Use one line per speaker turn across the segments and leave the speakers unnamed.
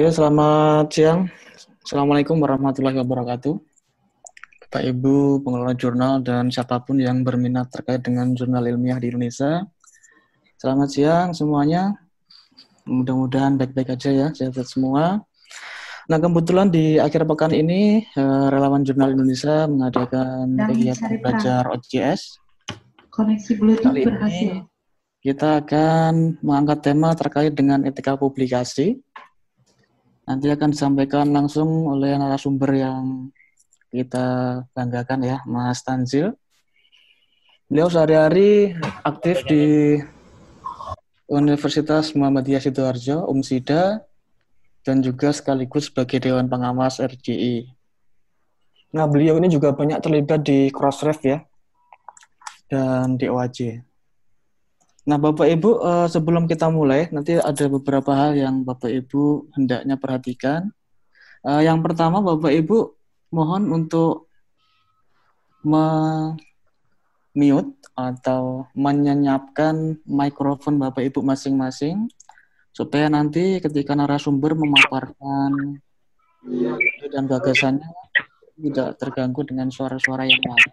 Oke, selamat siang. Assalamualaikum warahmatullahi wabarakatuh. Bapak Ibu pengelola jurnal dan siapa pun yang berminat terkait dengan jurnal ilmiah di Indonesia. Selamat siang semuanya. Mudah-mudahan baik-baik aja ya, sehat-sehat semua. Nah, kebetulan di akhir pekan ini eh, relawan jurnal Indonesia mengadakan kegiatan belajar OJS.
Koneksi Bluetooth
Kali
berhasil.
ini kita akan mengangkat tema terkait dengan etika publikasi. Nanti akan disampaikan langsung oleh narasumber yang kita banggakan ya, Mas Tanzil. Beliau sehari-hari aktif di Universitas Muhammadiyah Sidoarjo, UMSIDA, dan juga sekaligus sebagai Dewan Pengawas RJI. Nah, beliau ini juga banyak terlibat di Crossref ya, dan di OAJ. Nah, Bapak Ibu, eh, sebelum kita mulai, nanti ada beberapa hal yang Bapak Ibu hendaknya perhatikan. Eh, Yang pertama, Bapak Ibu mohon untuk mute atau menyenyapkan mikrofon Bapak Ibu masing-masing supaya nanti ketika narasumber memaparkan dan gagasannya tidak terganggu dengan suara-suara yang lain.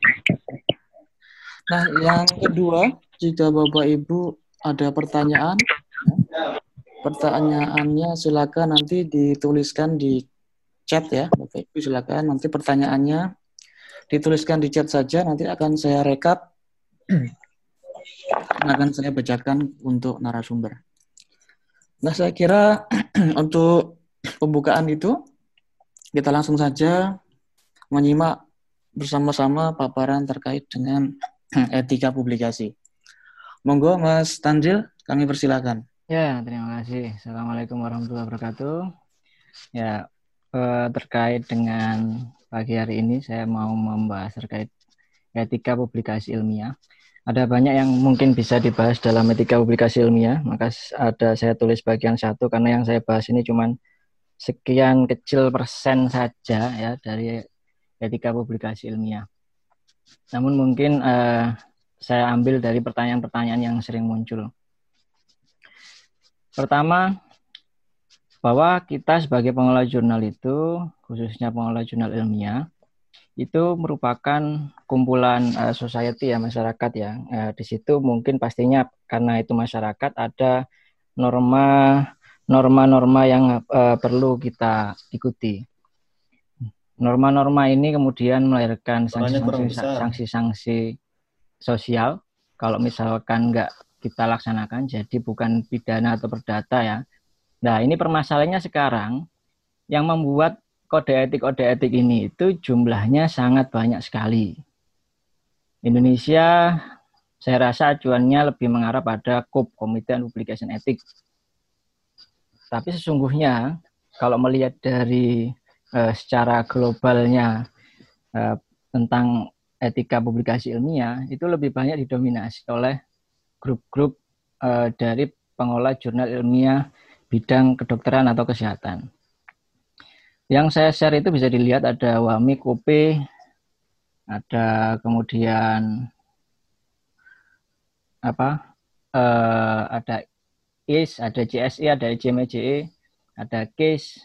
Nah, yang kedua, jika Bapak Ibu ada pertanyaan, pertanyaannya silakan nanti dituliskan di chat ya, Bapak Ibu silakan nanti pertanyaannya dituliskan di chat saja, nanti akan saya rekap, akan saya bacakan untuk narasumber. Nah, saya kira untuk pembukaan itu kita langsung saja menyimak bersama-sama paparan terkait dengan etika publikasi. Monggo Mas Tanjil, kami persilakan.
Ya, terima kasih. Assalamualaikum warahmatullahi wabarakatuh. Ya, eh, terkait dengan pagi hari ini saya mau membahas terkait etika publikasi ilmiah. Ada banyak yang mungkin bisa dibahas dalam etika publikasi ilmiah, maka ada saya tulis bagian satu karena yang saya bahas ini cuma sekian kecil persen saja ya dari etika publikasi ilmiah. Namun mungkin eh, saya ambil dari pertanyaan-pertanyaan yang sering muncul. Pertama, bahwa kita sebagai pengelola jurnal itu, khususnya pengelola jurnal ilmiah, itu merupakan kumpulan uh, society ya masyarakat ya. Uh, di situ mungkin pastinya karena itu masyarakat ada norma norma-norma yang uh, perlu kita ikuti. Norma-norma ini kemudian melahirkan sanksi-sanksi sosial kalau misalkan nggak kita laksanakan jadi bukan pidana atau perdata ya. Nah ini permasalahannya sekarang yang membuat kode etik kode etik ini itu jumlahnya sangat banyak sekali. Indonesia saya rasa acuannya lebih mengarah pada KUP Komite Publication Etik. Tapi sesungguhnya kalau melihat dari uh, secara globalnya uh, tentang etika publikasi ilmiah itu lebih banyak didominasi oleh grup-grup uh, dari pengelola jurnal ilmiah bidang kedokteran atau kesehatan. Yang saya share itu bisa dilihat ada WAMI, KOPE, ada kemudian apa? Uh, ada IS, ada JSI, ada JMJE, ada CASE.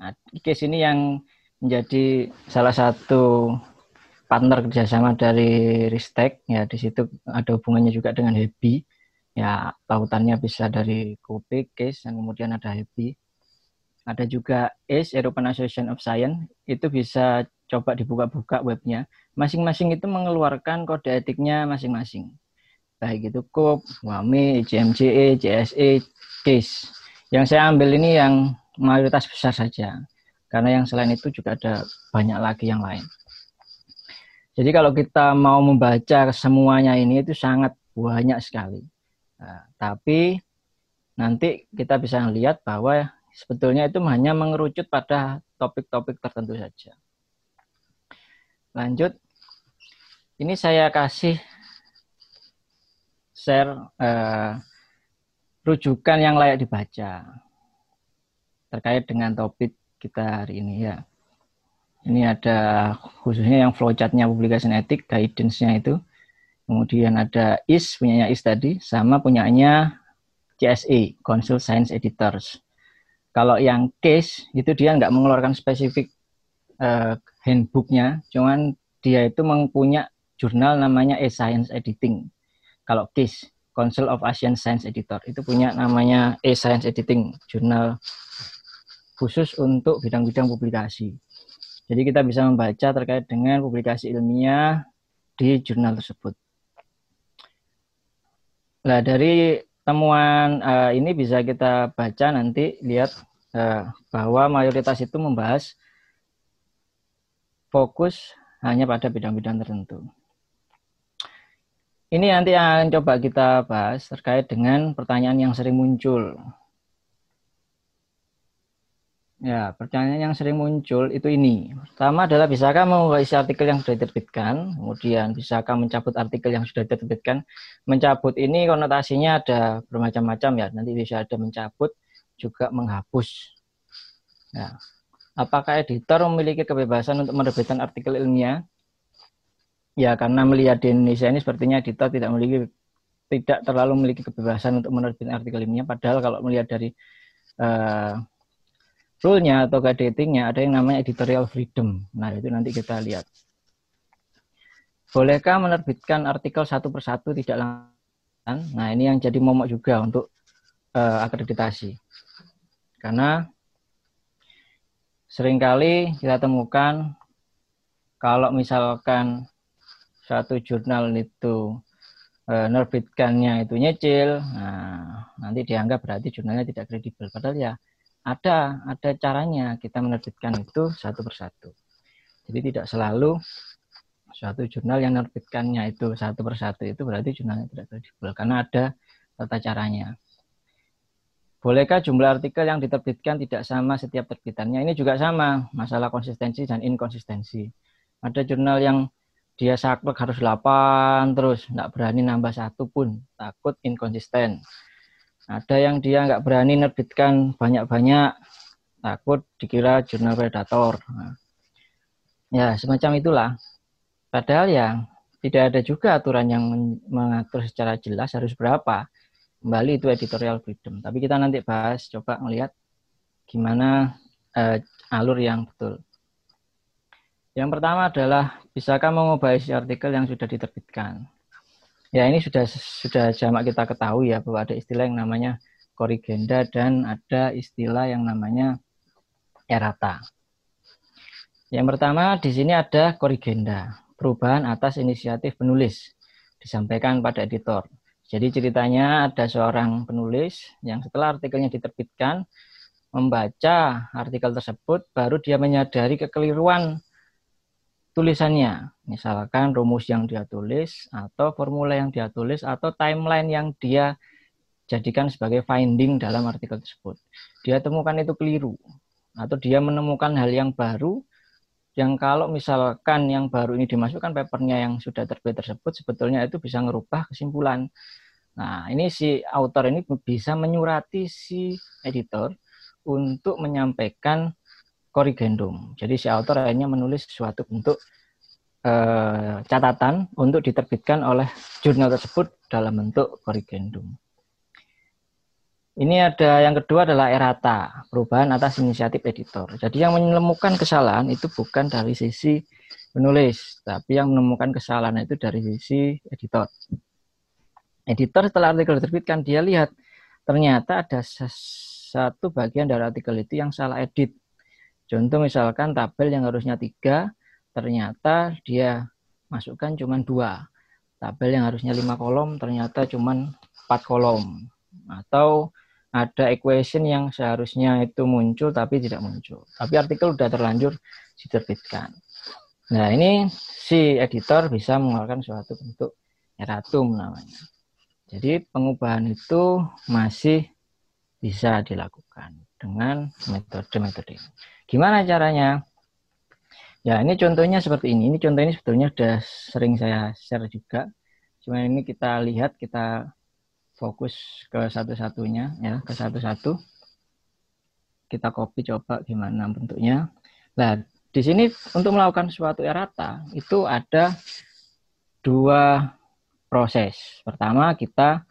Nah, CASE ini yang menjadi salah satu partner kerjasama dari Ristek. Ya, di situ ada hubungannya juga dengan HEBI. Ya, tautannya bisa dari KOPE, CASE, dan kemudian ada HEBI ada juga ACE, European Association of Science, itu bisa coba dibuka-buka webnya. Masing-masing itu mengeluarkan kode etiknya masing-masing. Baik itu COP, WAMI, JMJE, JSE, CASE. Yang saya ambil ini yang mayoritas besar saja. Karena yang selain itu juga ada banyak lagi yang lain. Jadi kalau kita mau membaca semuanya ini itu sangat banyak sekali. Nah, tapi nanti kita bisa melihat bahwa sebetulnya itu hanya mengerucut pada topik-topik tertentu saja. Lanjut, ini saya kasih share eh, rujukan yang layak dibaca terkait dengan topik kita hari ini ya. Ini ada khususnya yang flowchartnya publikasi etik, guidance-nya itu. Kemudian ada IS, punyanya IS tadi, sama punyanya CSE, Council Science Editors. Kalau yang case itu dia nggak mengeluarkan spesifik uh, handbooknya, cuman dia itu mempunyai jurnal namanya e-science editing. Kalau case Council of Asian Science Editor itu punya namanya e-science editing, jurnal khusus untuk bidang-bidang publikasi. Jadi kita bisa membaca terkait dengan publikasi ilmiah di jurnal tersebut. Nah, dari temuan uh, ini bisa kita baca nanti lihat uh, bahwa mayoritas itu membahas fokus hanya pada bidang-bidang tertentu. Ini nanti akan coba kita bahas terkait dengan pertanyaan yang sering muncul. Ya, pertanyaan yang sering muncul itu ini. Pertama adalah bisakah mengisi artikel yang sudah diterbitkan, kemudian bisakah mencabut artikel yang sudah diterbitkan. Mencabut ini konotasinya ada bermacam-macam ya. Nanti bisa ada mencabut, juga menghapus. Ya. Apakah editor memiliki kebebasan untuk menerbitkan artikel ilmiah? Ya, karena melihat di Indonesia ini sepertinya editor tidak memiliki tidak terlalu memiliki kebebasan untuk menerbitkan artikel ilmiah. Padahal kalau melihat dari uh, rule-nya atau editingnya ada yang namanya editorial freedom. Nah, itu nanti kita lihat. Bolehkah menerbitkan artikel satu persatu tidak langsung? Nah, ini yang jadi momok juga untuk uh, akreditasi. Karena sering kali kita temukan kalau misalkan satu jurnal itu e, nerbitkannya itu nyicil, nah, nanti dianggap berarti jurnalnya tidak kredibel. Padahal ya ada ada caranya kita menerbitkan itu satu persatu. Jadi tidak selalu suatu jurnal yang menerbitkannya itu satu persatu itu berarti jurnalnya tidak kredibel karena ada tata caranya. Bolehkah jumlah artikel yang diterbitkan tidak sama setiap terbitannya? Ini juga sama, masalah konsistensi dan inkonsistensi. Ada jurnal yang dia saklek harus 8 terus nggak berani nambah satu pun takut inkonsisten ada yang dia nggak berani nerbitkan banyak-banyak takut dikira jurnal predator. Nah, ya semacam itulah. Padahal ya tidak ada juga aturan yang mengatur secara jelas harus berapa. Kembali itu editorial freedom. Tapi kita nanti bahas coba melihat gimana uh, alur yang betul. Yang pertama adalah bisakah mengubah isi artikel yang sudah diterbitkan? Ya ini sudah sudah jamak kita ketahui ya bahwa ada istilah yang namanya korigenda dan ada istilah yang namanya errata. Yang pertama di sini ada korigenda, perubahan atas inisiatif penulis disampaikan pada editor. Jadi ceritanya ada seorang penulis yang setelah artikelnya diterbitkan membaca artikel tersebut baru dia menyadari kekeliruan tulisannya. Misalkan rumus yang dia tulis atau formula yang dia tulis atau timeline yang dia jadikan sebagai finding dalam artikel tersebut. Dia temukan itu keliru atau dia menemukan hal yang baru yang kalau misalkan yang baru ini dimasukkan papernya yang sudah terbit tersebut sebetulnya itu bisa merubah kesimpulan. Nah, ini si author ini bisa menyurati si editor untuk menyampaikan korrigendum. Jadi si author akhirnya menulis suatu bentuk eh, catatan untuk diterbitkan oleh jurnal tersebut dalam bentuk korrigendum. Ini ada yang kedua adalah errata, perubahan atas inisiatif editor. Jadi yang menemukan kesalahan itu bukan dari sisi penulis, tapi yang menemukan kesalahan itu dari sisi editor. Editor setelah artikel diterbitkan, dia lihat ternyata ada satu bagian dari artikel itu yang salah edit Contoh misalkan tabel yang harusnya tiga, ternyata dia masukkan cuma dua. Tabel yang harusnya lima kolom, ternyata cuma empat kolom. Atau ada equation yang seharusnya itu muncul tapi tidak muncul. Tapi artikel sudah terlanjur diterbitkan. Nah ini si editor bisa mengeluarkan suatu bentuk erratum namanya. Jadi pengubahan itu masih bisa dilakukan dengan metode-metode ini. Gimana caranya? Ya, ini contohnya seperti ini. Ini contoh ini sebetulnya sudah sering saya share juga. Cuma ini kita lihat, kita fokus ke satu-satunya, ya, ke satu-satu. Kita copy coba gimana bentuknya. Nah, di sini untuk melakukan suatu errata itu ada dua proses. Pertama, kita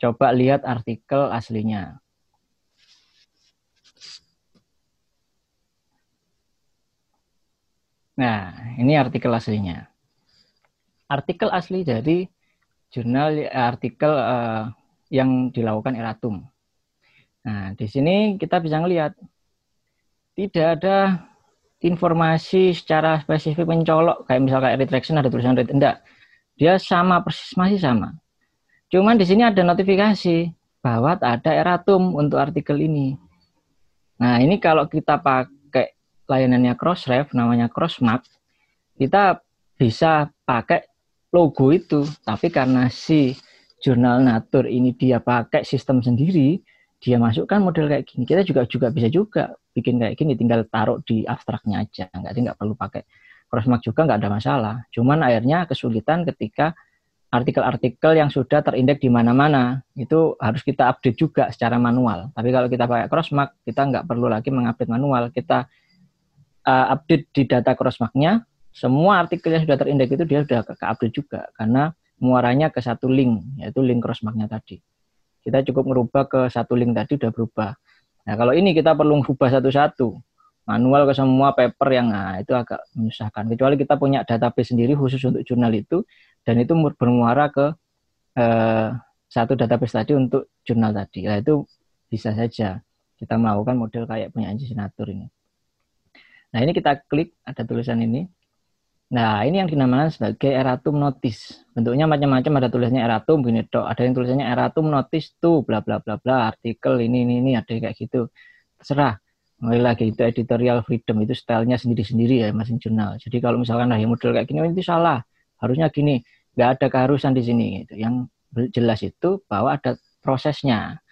coba lihat artikel aslinya. Nah, ini artikel aslinya. Artikel asli dari jurnal eh, artikel uh, yang dilakukan Eratum. Nah, di sini kita bisa melihat tidak ada informasi secara spesifik mencolok kayak misalnya retraction ada tulisan red enggak. Dia sama persis masih sama. Cuman di sini ada notifikasi bahwa ada Eratum untuk artikel ini. Nah, ini kalau kita pakai layanannya Crossref namanya Crossmark, kita bisa pakai logo itu. Tapi karena si jurnal Nature ini dia pakai sistem sendiri, dia masukkan model kayak gini. Kita juga juga bisa juga bikin kayak gini, tinggal taruh di abstraknya aja. Nggak, nggak perlu pakai crossmark juga nggak ada masalah. Cuman akhirnya kesulitan ketika artikel-artikel yang sudah terindeks di mana-mana itu harus kita update juga secara manual. Tapi kalau kita pakai crossmark, kita nggak perlu lagi mengupdate manual. Kita uh, update di data crossmarknya, semua artikel yang sudah terindeks itu dia sudah ke-update juga karena muaranya ke satu link, yaitu link crossmarknya tadi. Kita cukup merubah ke satu link tadi udah berubah. Nah, kalau ini kita perlu merubah satu-satu. Manual ke semua paper yang nah, itu agak menyusahkan. Kecuali kita punya database sendiri khusus untuk jurnal itu dan itu bermuara ke eh, satu database tadi untuk jurnal tadi. Nah, itu bisa saja kita melakukan model kayak punya Anji ini. Nah, ini kita klik ada tulisan ini. Nah, ini yang dinamakan sebagai eratum notice. Bentuknya macam-macam, ada tulisnya eratum gini dok, ada yang tulisannya eratum notice tuh bla bla bla bla, artikel ini ini ini ada kayak gitu. Terserah. Kembali lagi itu editorial freedom itu stylenya sendiri-sendiri ya masing jurnal. Jadi kalau misalkan ada model kayak gini oh, itu salah, harusnya gini, nggak ada keharusan di sini gitu. Yang jelas itu bahwa ada prosesnya.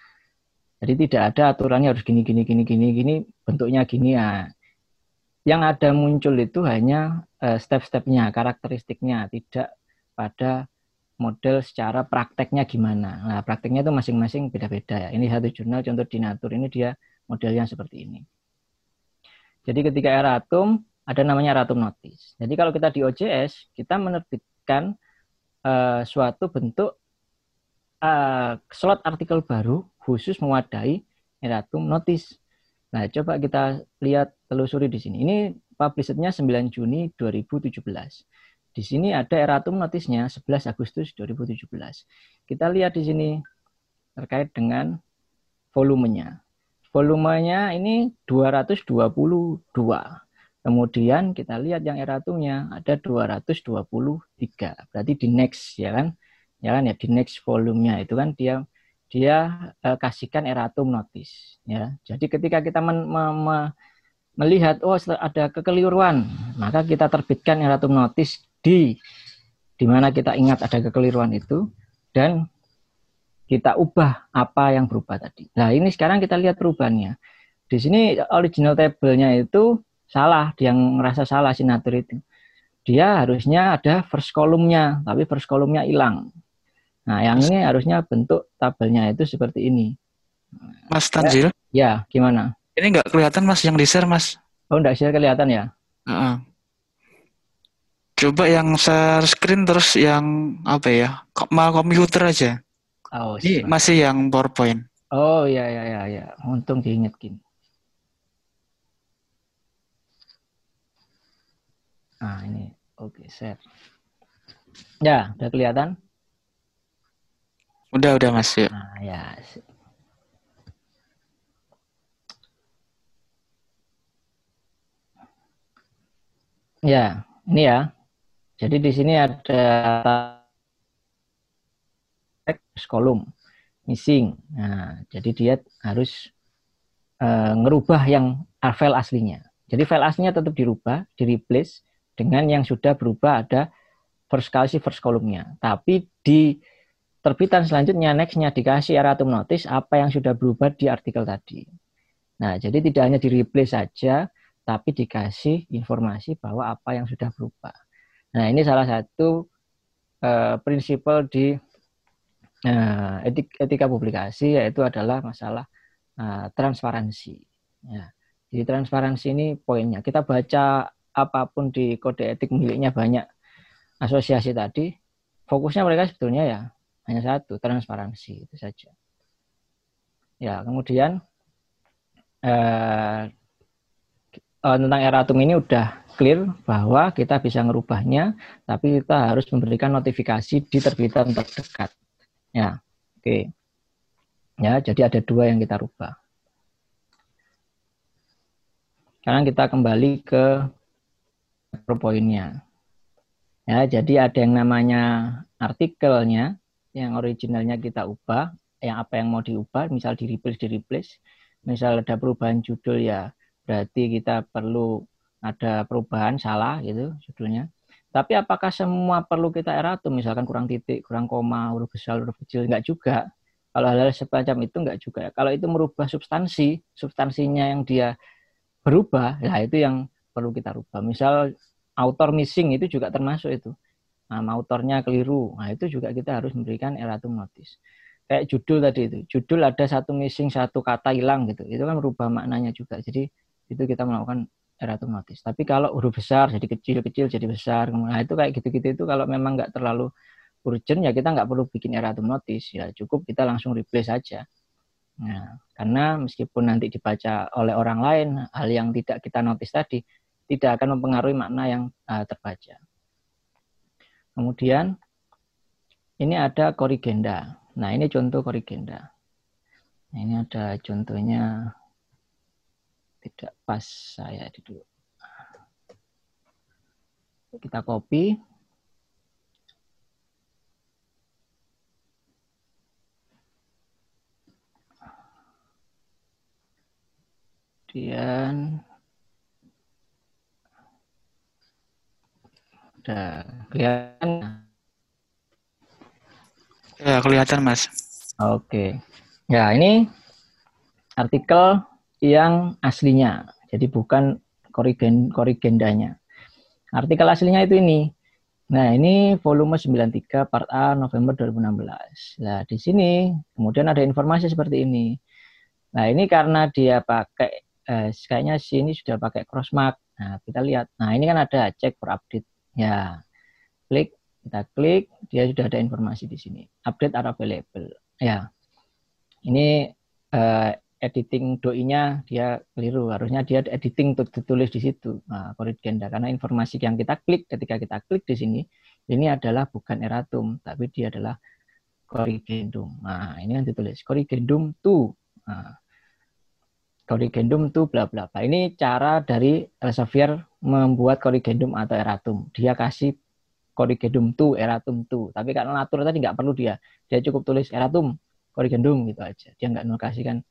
Jadi tidak ada aturannya harus gini gini gini gini gini bentuknya gini ya yang ada muncul itu hanya uh, step-stepnya, karakteristiknya, tidak pada model secara prakteknya gimana. Nah, prakteknya itu masing-masing beda-beda ya. Ini satu jurnal contoh di Natur ini dia modelnya seperti ini. Jadi ketika eratum ada namanya eratum notice. Jadi kalau kita di OJS kita menerbitkan uh, suatu bentuk uh, slot artikel baru khusus mewadahi eratum notice. Nah, coba kita lihat telusuri di sini. Ini publishednya 9 Juni 2017. Di sini ada eratum notisnya 11 Agustus 2017. Kita lihat di sini terkait dengan volumenya. Volumenya ini 222. Kemudian kita lihat yang eratumnya ada 223. Berarti di next ya kan? Ya kan ya di next volumenya itu kan dia dia uh, kasihkan eratum notis ya. Jadi ketika kita men, me, me, melihat oh ada kekeliruan, maka kita terbitkan eratum notis di di mana kita ingat ada kekeliruan itu dan kita ubah apa yang berubah tadi. Nah, ini sekarang kita lihat perubahannya. Di sini original table-nya itu salah, yang merasa salah sinatur itu. Dia harusnya ada first column-nya, tapi first column-nya hilang. Nah, yang ini harusnya bentuk tabelnya itu seperti ini.
Mas Tanzil?
Ya, gimana?
Ini nggak kelihatan Mas yang di share Mas.
Oh, nggak share kelihatan ya? Uh -uh.
Coba yang share screen terus yang apa ya? Mal komputer aja. Oh, ini masih yang PowerPoint.
Oh iya iya iya ya. Untung diingetkin. Nah, ini oke okay, share. Ya, udah kelihatan?
Udah, udah Mas.
Ya. Nah, ya. Ya, ini ya. Jadi di sini ada teks kolom missing. Nah, jadi dia harus uh, ngerubah yang file aslinya. Jadi file aslinya tetap dirubah, di replace dengan yang sudah berubah ada first kali first kolomnya. Tapi di terbitan selanjutnya nextnya dikasih erratum notice apa yang sudah berubah di artikel tadi. Nah, jadi tidak hanya di replace saja, tapi dikasih informasi bahwa apa yang sudah berubah. Nah, ini salah satu uh, prinsipal di uh, etik, etika publikasi yaitu adalah masalah uh, transparansi. Ya. Jadi transparansi ini poinnya. Kita baca apa pun di kode etik miliknya banyak asosiasi tadi, fokusnya mereka sebetulnya ya hanya satu, transparansi itu saja. Ya, kemudian eh, uh, tentang eratum ini udah clear bahwa kita bisa merubahnya, tapi kita harus memberikan notifikasi di terbitan terdekat. Ya, oke. Okay. Ya, jadi ada dua yang kita rubah. Sekarang kita kembali ke poinnya. Ya, jadi ada yang namanya artikelnya, yang originalnya kita ubah, yang apa yang mau diubah, misal di replace, di replace. Misal ada perubahan judul ya, berarti kita perlu ada perubahan salah gitu judulnya. Tapi apakah semua perlu kita eratum, misalkan kurang titik, kurang koma, huruf besar, huruf kecil, enggak juga. Kalau hal-hal semacam itu enggak juga. Kalau itu merubah substansi, substansinya yang dia berubah, ya itu yang perlu kita rubah. Misal author missing itu juga termasuk itu. Nama autornya keliru, nah itu juga kita harus memberikan eratum notice. Kayak judul tadi itu, judul ada satu missing, satu kata hilang gitu, itu kan merubah maknanya juga. Jadi itu kita melakukan eratum notice. Tapi kalau huruf besar jadi kecil, kecil jadi besar, nah itu kayak gitu-gitu itu kalau memang nggak terlalu urgent ya kita nggak perlu bikin eratum notice, ya cukup kita langsung replace saja. Nah, karena meskipun nanti dibaca oleh orang lain, hal yang tidak kita notice tadi tidak akan mempengaruhi makna yang uh, terbaca. Kemudian ini ada korigenda. Nah, ini contoh korigenda. Nah, ini ada contohnya tidak pas saya di dulu. Kita copy. Kemudian udah kelihatan.
Ya, kelihatan, Mas.
Oke. Ya, ini artikel yang aslinya. Jadi bukan korigen korigendanya. Artikel aslinya itu ini. Nah, ini volume 93 part A November 2016. Nah, di sini kemudian ada informasi seperti ini. Nah, ini karena dia pakai eh, kayaknya sini sudah pakai crossmark. Nah, kita lihat. Nah, ini kan ada cek for update. Ya. Klik, kita klik, dia sudah ada informasi di sini. Update are available. Ya. Ini eh, editing doi-nya dia keliru. Harusnya dia editing ditulis di situ. Nah, korigenda karena informasi yang kita klik ketika kita klik di sini ini adalah bukan eratum tapi dia adalah corrigendum. Nah, ini yang ditulis corrigendum to. Nah, corrigendum to bla bla bla. Ini cara dari Elsevier membuat corrigendum atau eratum. Dia kasih corrigendum to, eratum to. Tapi karena natur tadi nggak perlu dia. Dia cukup tulis eratum, corrigendum gitu aja. Dia nggak kasihkan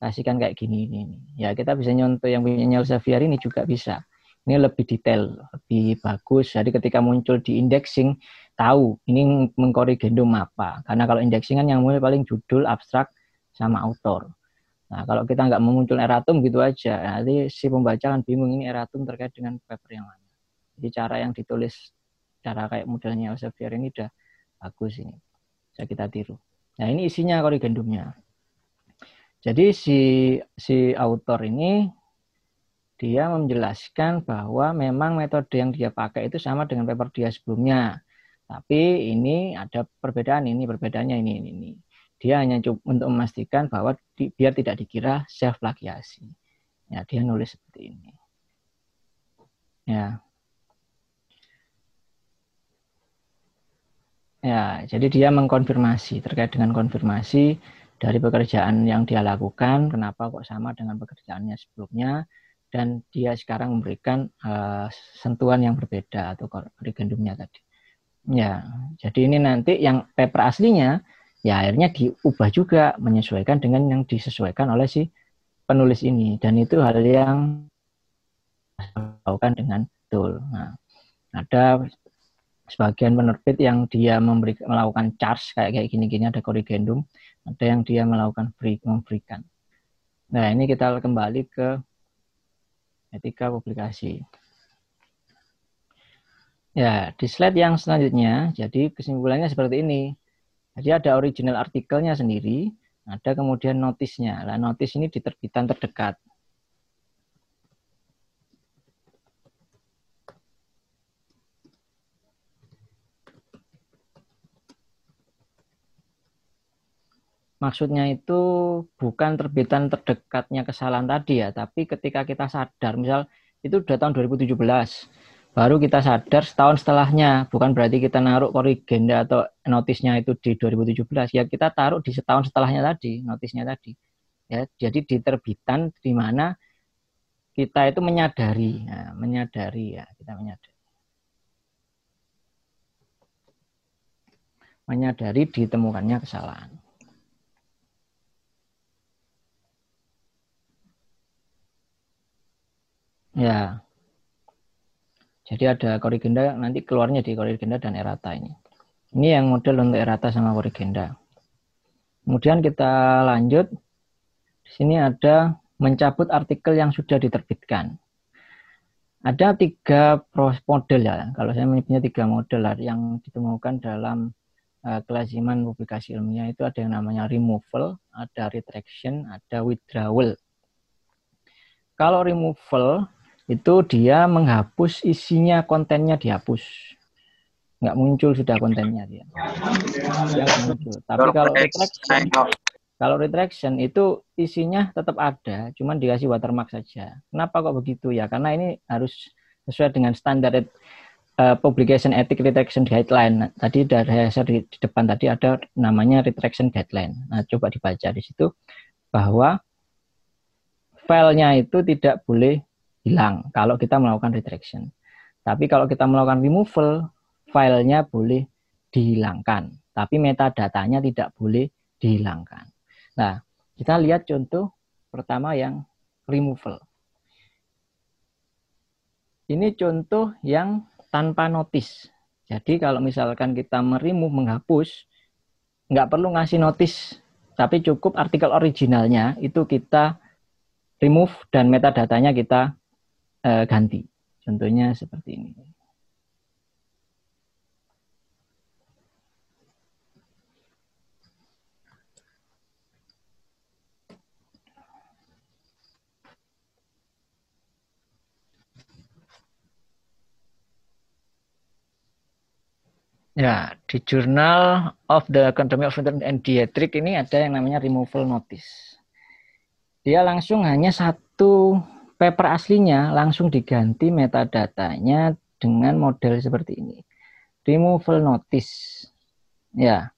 kasihkan kayak gini ini. Ya kita bisa nyontoh yang punya Elsevier ini juga bisa. Ini lebih detail, lebih bagus. Jadi ketika muncul di indexing, tahu ini mengkorigendum apa. Karena kalau indexing kan yang mulai paling judul, abstrak, sama autor. Nah kalau kita nggak memuncul eratum gitu aja, nanti si pembaca kan bingung ini eratum terkait dengan paper yang mana. Jadi cara yang ditulis, cara kayak modelnya Elsevier ini udah bagus ini. Bisa kita tiru. Nah ini isinya korigendumnya. Jadi si si autor ini dia menjelaskan bahwa memang metode yang dia pakai itu sama dengan paper dia sebelumnya. Tapi ini ada perbedaan ini, perbedaannya ini ini ini. Dia hanya untuk memastikan bahwa di, biar tidak dikira self plagiasi. Ya, dia nulis seperti ini. Ya. Ya, jadi dia mengkonfirmasi terkait dengan konfirmasi dari pekerjaan yang dia lakukan, kenapa kok sama dengan pekerjaannya sebelumnya, dan dia sekarang memberikan uh, sentuhan yang berbeda atau korrigendumnya tadi. Ya, jadi ini nanti yang paper aslinya ya akhirnya diubah juga menyesuaikan dengan yang disesuaikan oleh si penulis ini dan itu hal yang lakukan dengan betul. Nah, ada sebagian penerbit yang dia memberi, melakukan charge kayak kayak gini-gini ada korrigendum ada yang dia melakukan free memberikan. Nah, ini kita kembali ke etika publikasi. Ya, di slide yang selanjutnya, jadi kesimpulannya seperti ini. Jadi ada original artikelnya sendiri, ada kemudian notisnya. Nah, notis ini di terbitan terdekat. Maksudnya itu bukan terbitan terdekatnya kesalahan tadi ya, tapi ketika kita sadar, misal itu udah tahun 2017. Baru kita sadar setahun setelahnya, bukan berarti kita naruh korigenda atau notisnya itu di 2017, ya kita taruh di setahun setelahnya tadi, notisnya tadi. Ya, jadi di terbitan di mana kita itu menyadari, ya, menyadari ya, kita menyadari. Menyadari ditemukannya kesalahan. Ya. Jadi ada korigenda nanti keluarnya di korigenda dan errata ini. Ini yang model untuk errata sama korigenda. Kemudian kita lanjut. Di sini ada mencabut artikel yang sudah diterbitkan. Ada tiga model ya. Kalau saya menyebutnya tiga model yang ditemukan dalam uh, kelaziman publikasi ilmiah itu ada yang namanya removal, ada retraction, ada withdrawal. Kalau removal itu dia menghapus isinya kontennya dihapus. Nggak muncul sudah kontennya dia, dia muncul. Tapi kalau retraction kalau retraction itu isinya tetap ada cuman dikasih watermark saja. Kenapa kok begitu ya? Karena ini harus sesuai dengan standar uh, publication ethic retraction guideline tadi dari saya di, di depan tadi ada namanya retraction guideline. Nah coba dibaca di situ bahwa filenya itu tidak boleh hilang kalau kita melakukan retraction. Tapi kalau kita melakukan removal, filenya boleh dihilangkan. Tapi metadatanya tidak boleh dihilangkan. Nah, kita lihat contoh pertama yang removal. Ini contoh yang tanpa notis. Jadi kalau misalkan kita merimove, menghapus, nggak perlu ngasih notis, tapi cukup artikel originalnya itu kita remove dan metadatanya kita uh, ganti. Contohnya seperti ini. Ya, di Journal of the Academy of Veterinary and Dietetics ini ada yang namanya removal notice. Dia langsung hanya satu paper aslinya langsung diganti metadatanya dengan model seperti ini. Removal notice. Ya.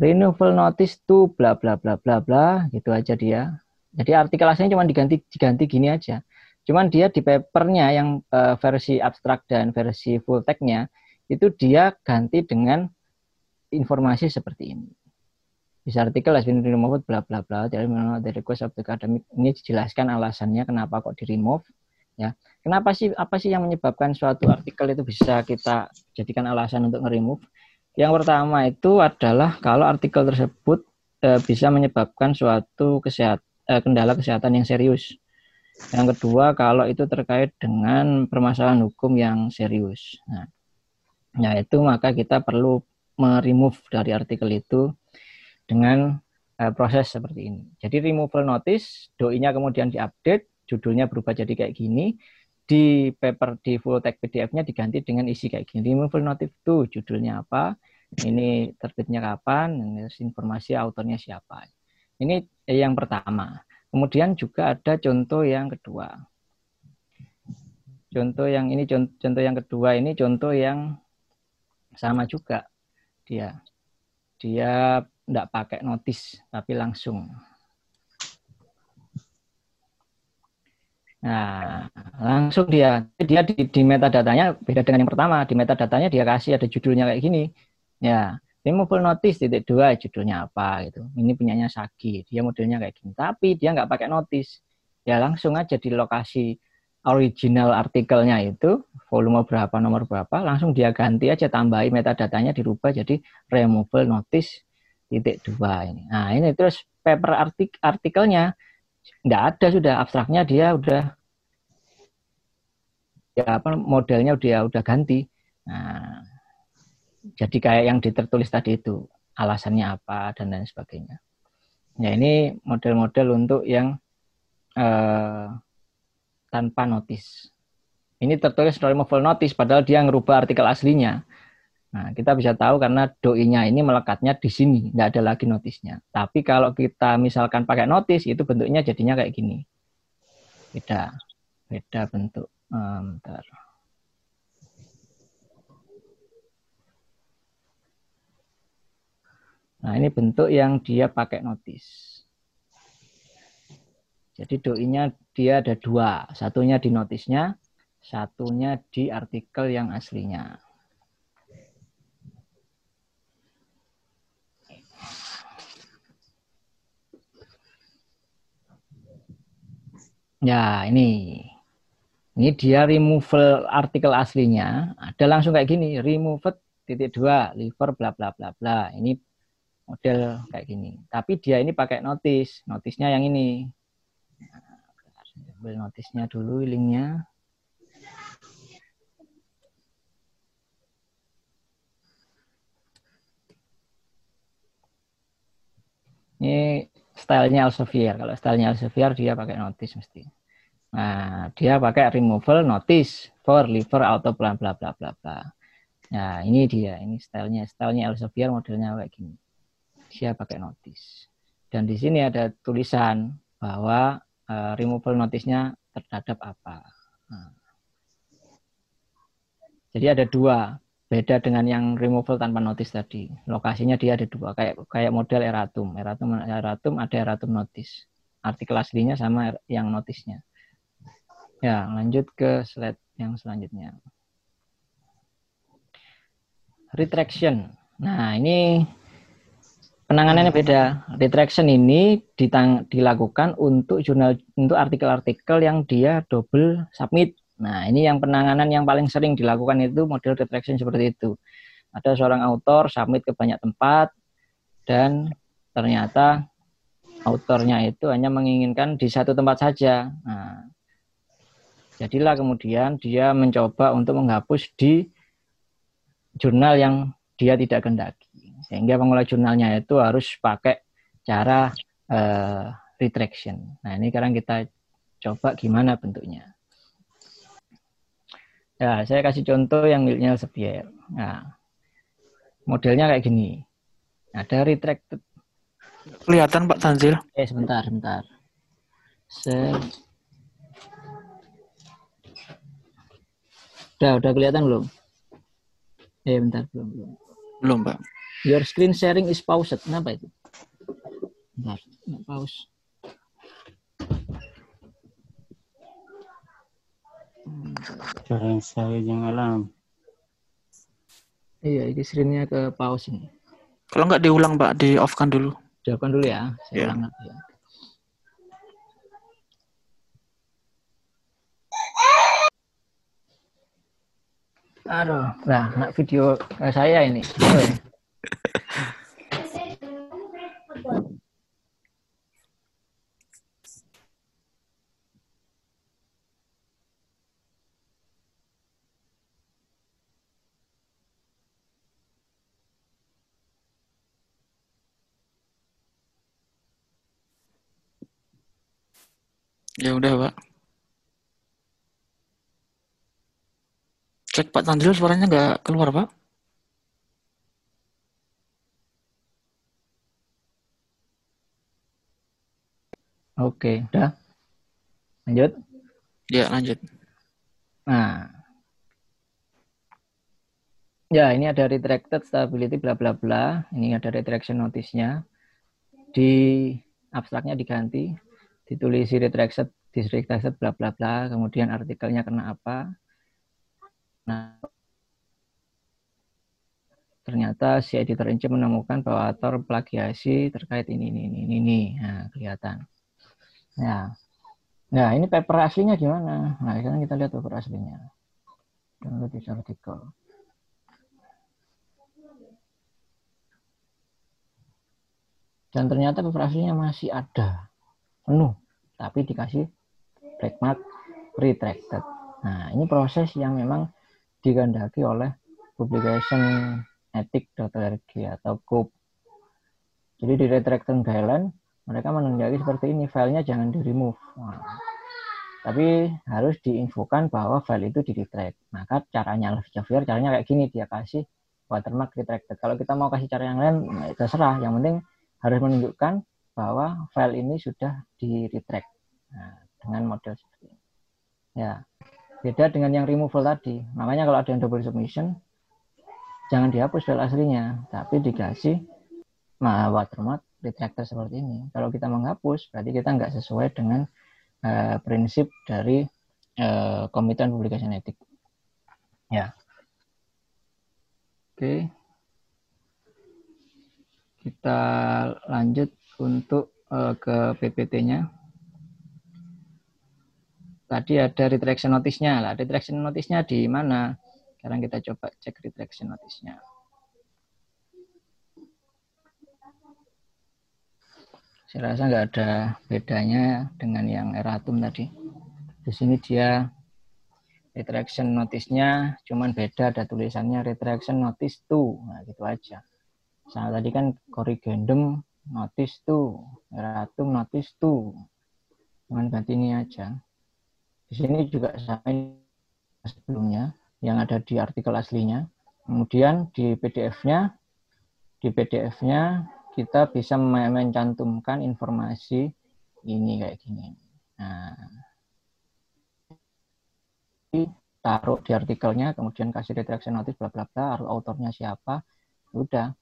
Removal notice to bla bla bla bla bla gitu aja dia. Jadi artikel aslinya cuma diganti diganti gini aja. Cuman dia di papernya yang uh, versi abstrak dan versi full text-nya itu dia ganti dengan informasi seperti ini bisa artikel has been removed bla bla bla. Dari the request of the academic. Ini dijelaskan alasannya kenapa kok di remove ya. Kenapa sih apa sih yang menyebabkan suatu artikel itu bisa kita jadikan alasan untuk nge-remove? Yang pertama itu adalah kalau artikel tersebut e, bisa menyebabkan suatu kesehat, e, kendala kesehatan yang serius. Yang kedua kalau itu terkait dengan permasalahan hukum yang serius. Nah ya itu maka kita perlu meremove dari artikel itu dengan uh, proses seperti ini. Jadi removal notice, doi-nya kemudian diupdate, judulnya berubah jadi kayak gini, di paper di full text PDF-nya diganti dengan isi kayak gini. Removal notice itu judulnya apa, ini terbitnya kapan, informasi autornya siapa. Ini yang pertama. Kemudian juga ada contoh yang kedua. Contoh yang ini contoh yang kedua ini contoh yang sama juga dia. Dia tidak pakai notis, tapi langsung. Nah, langsung dia dia di, di metadatanya beda dengan yang pertama. Di metadatanya dia kasih ada judulnya kayak gini. Ya, removal notice titik dua judulnya apa gitu. Ini punyanya Sagi, dia modelnya kayak gini. Tapi dia nggak pakai notis. Ya langsung aja di lokasi original artikelnya itu volume berapa nomor berapa langsung dia ganti aja tambahi metadatanya dirubah jadi removal notice titik dua ini. Nah ini terus paper artik artikelnya nggak ada sudah abstraknya dia udah ya apa modelnya udah udah ganti. Nah, jadi kayak yang ditertulis tadi itu alasannya apa dan lain sebagainya. Ya ini model-model untuk yang eh, tanpa notis. Ini tertulis removal notice padahal dia ngerubah artikel aslinya. Nah, kita bisa tahu karena doi-nya ini melekatnya di sini, nggak ada lagi notisnya. Tapi kalau kita misalkan pakai notis, itu bentuknya jadinya kayak gini. Beda, beda bentuk. Um, bentar. Nah, ini bentuk yang dia pakai notis. Jadi doinya dia ada dua. Satunya di notisnya, satunya di artikel yang aslinya. Ya, ini. Ini dia removal artikel aslinya. Ada langsung kayak gini, removed titik dua, liver bla bla bla bla. Ini model kayak gini. Tapi dia ini pakai notis. Notisnya yang ini. Ambil notisnya dulu, linknya. Ini stylenya Elsevier. Kalau stylenya Elsevier dia pakai notice mesti. Nah, dia pakai removal notice for liver auto bla bla bla bla bla. Nah, ini dia, ini stylenya, stylenya Elsevier modelnya kayak gini. Dia pakai notice. Dan di sini ada tulisan bahwa uh, removal notice-nya terhadap apa. Nah. Jadi ada dua, beda dengan yang removal tanpa notice tadi. Lokasinya dia ada dua, kayak kayak model eratum. Eratum eratum ada eratum notice. Artikel aslinya sama yang notisnya. Ya, lanjut ke slide yang selanjutnya. Retraction. Nah, ini penanganannya beda. Retraction ini ditang, dilakukan untuk jurnal untuk artikel-artikel yang dia double submit Nah, ini yang penanganan yang paling sering dilakukan itu model retraction seperti itu. Ada seorang autor submit ke banyak tempat dan ternyata autornya itu hanya menginginkan di satu tempat saja. Nah, jadilah kemudian dia mencoba untuk menghapus di jurnal yang dia tidak kendaki. Sehingga pengelola jurnalnya itu harus pakai cara uh, retraction. Nah, ini sekarang kita coba gimana bentuknya. Ya, saya kasih contoh yang miliknya Elsevier. Nah, modelnya kayak gini. Ada retracted.
Kelihatan Pak Tanzil?
Eh, sebentar, sebentar. Se Udah, udah kelihatan belum? Eh, bentar, belum, belum.
Belum, Pak.
Your screen sharing is paused. Kenapa itu? Bentar, pause.
Jarang saya yang alam.
Iya, ini screen-nya ke pause ini.
Kalau nggak diulang, Pak, di off-kan dulu.
Di off-kan dulu ya. Saya
yeah.
ulang ya. Aduh, nah, nak video saya ini. Ya
udah, Pak. Cek Pak Tanzil suaranya nggak keluar, Pak.
Oke, udah. Lanjut.
Ya, lanjut.
Nah. Ya, ini ada retracted stability bla bla bla. Ini ada retraction notice-nya. Di abstraknya diganti ditulisi retracted disretracted bla bla bla kemudian artikelnya kena apa nah ternyata si editor Inci menemukan bahwa author plagiasi terkait ini ini ini ini nah kelihatan nah nah ini paper aslinya gimana? Nah sekarang kita lihat paper aslinya. Download this artikel dan ternyata paper aslinya masih ada. Penuh tapi dikasih black mark retracted. Nah, ini proses yang memang digandaki oleh publication ethic.org atau COPE. Jadi di retracted guideline mereka menandai seperti ini, filenya jangan di remove. Nah, tapi harus diinfokan bahwa file itu di retract. Maka caranya Elsevier, caranya kayak gini, dia kasih watermark retracted. Kalau kita mau kasih cara yang lain, nah, terserah. Yang penting harus menunjukkan bahwa file ini sudah di retract nah, dengan model seperti ini. Ya. Beda dengan yang removal tadi. Makanya kalau ada yang double submission, jangan dihapus file aslinya, tapi dikasih watermark retractor seperti ini. Kalau kita menghapus, berarti kita nggak sesuai dengan uh, prinsip dari uh, Komitan Publication Etik. Ya. Oke. Kita lanjut untuk uh, ke PPT-nya tadi ada retraction notice-nya lah. Retraction notice-nya di mana? Sekarang kita coba cek retraction notice-nya. Saya rasa nggak ada bedanya dengan yang Eratum tadi. Di sini dia retraction notice-nya cuman beda ada tulisannya retraction notice to. Nah, gitu aja. Sama tadi kan corrigendum notice to, Eratum notice to. Cuman ganti ini aja. Di sini juga sama sebelumnya yang ada di artikel aslinya. Kemudian di PDF-nya, di PDF-nya kita bisa mencantumkan informasi ini kayak gini. Nah, taruh di artikelnya, kemudian kasih retraction notice, bla bla bla, autornya siapa, udah.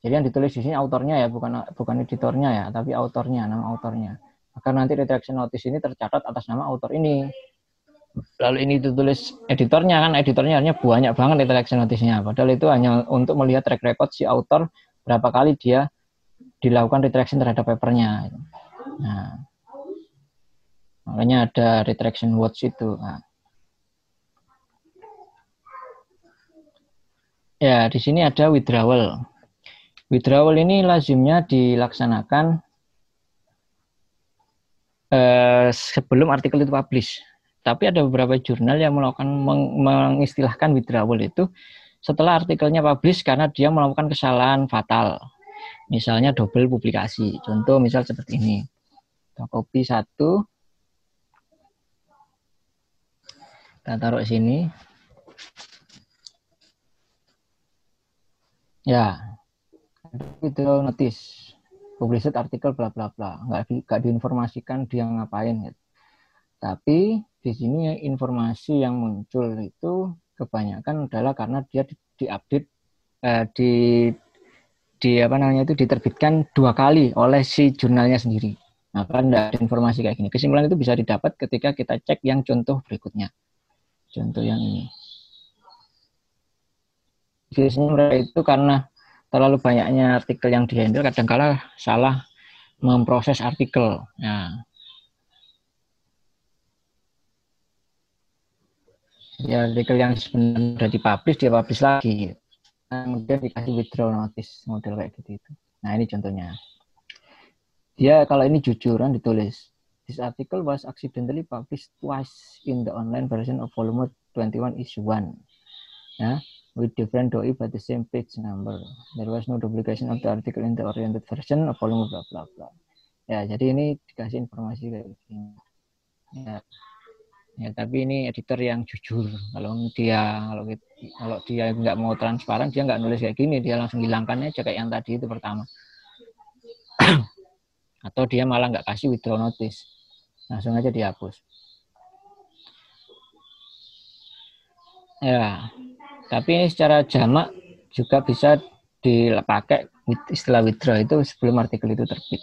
Jadi yang ditulis di sini autornya ya, bukan bukan editornya ya, tapi autornya, nama autornya. Maka nanti retraction notice ini tercatat atas nama autor ini lalu ini ditulis editornya kan editornya hanya banyak banget interaction notice-nya padahal itu hanya untuk melihat track record si author berapa kali dia dilakukan retraction terhadap papernya nah makanya ada retraction watch itu nah. ya di sini ada withdrawal withdrawal ini lazimnya dilaksanakan eh, sebelum artikel itu publish tapi ada beberapa jurnal yang melakukan meng, mengistilahkan withdrawal itu setelah artikelnya publish karena dia melakukan kesalahan fatal. Misalnya double publikasi. Contoh misal seperti ini. Kita copy satu. Kita taruh sini. Ya. Itu notice. Published artikel bla bla bla. Nggak, di, diinformasikan dia ngapain gitu. Tapi di sini informasi yang muncul itu kebanyakan adalah karena dia diupdate eh, di di apa namanya itu diterbitkan dua kali oleh si jurnalnya sendiri. Nah, ada informasi kayak gini. Kesimpulan itu bisa didapat ketika kita cek yang contoh berikutnya. Contoh yang ini. Biasanya mereka itu karena terlalu banyaknya artikel yang dihandle, kadangkala salah memproses artikel. Nah, ya artikel yang sebenarnya sudah dipublish dia publish lagi kemudian dikasih withdraw notice model kayak gitu itu nah ini contohnya. Dia kalau ini jujuran ditulis this article was accidentally published twice in the online version of volume 21 issue 1 ya with different doi but the same page number. There was no duplication of the article in the oriented version of volume bla bla bla. Ya jadi ini dikasih informasi kayak gini. Ya ya tapi ini editor yang jujur. Kalau dia kalau kalau dia nggak mau transparan dia nggak nulis kayak gini. Dia langsung hilangkannya aja kayak yang tadi itu pertama. Atau dia malah nggak kasih withdraw notice. Langsung aja dihapus. Ya tapi ini secara jamak juga bisa dipakai istilah withdraw itu sebelum artikel itu terbit.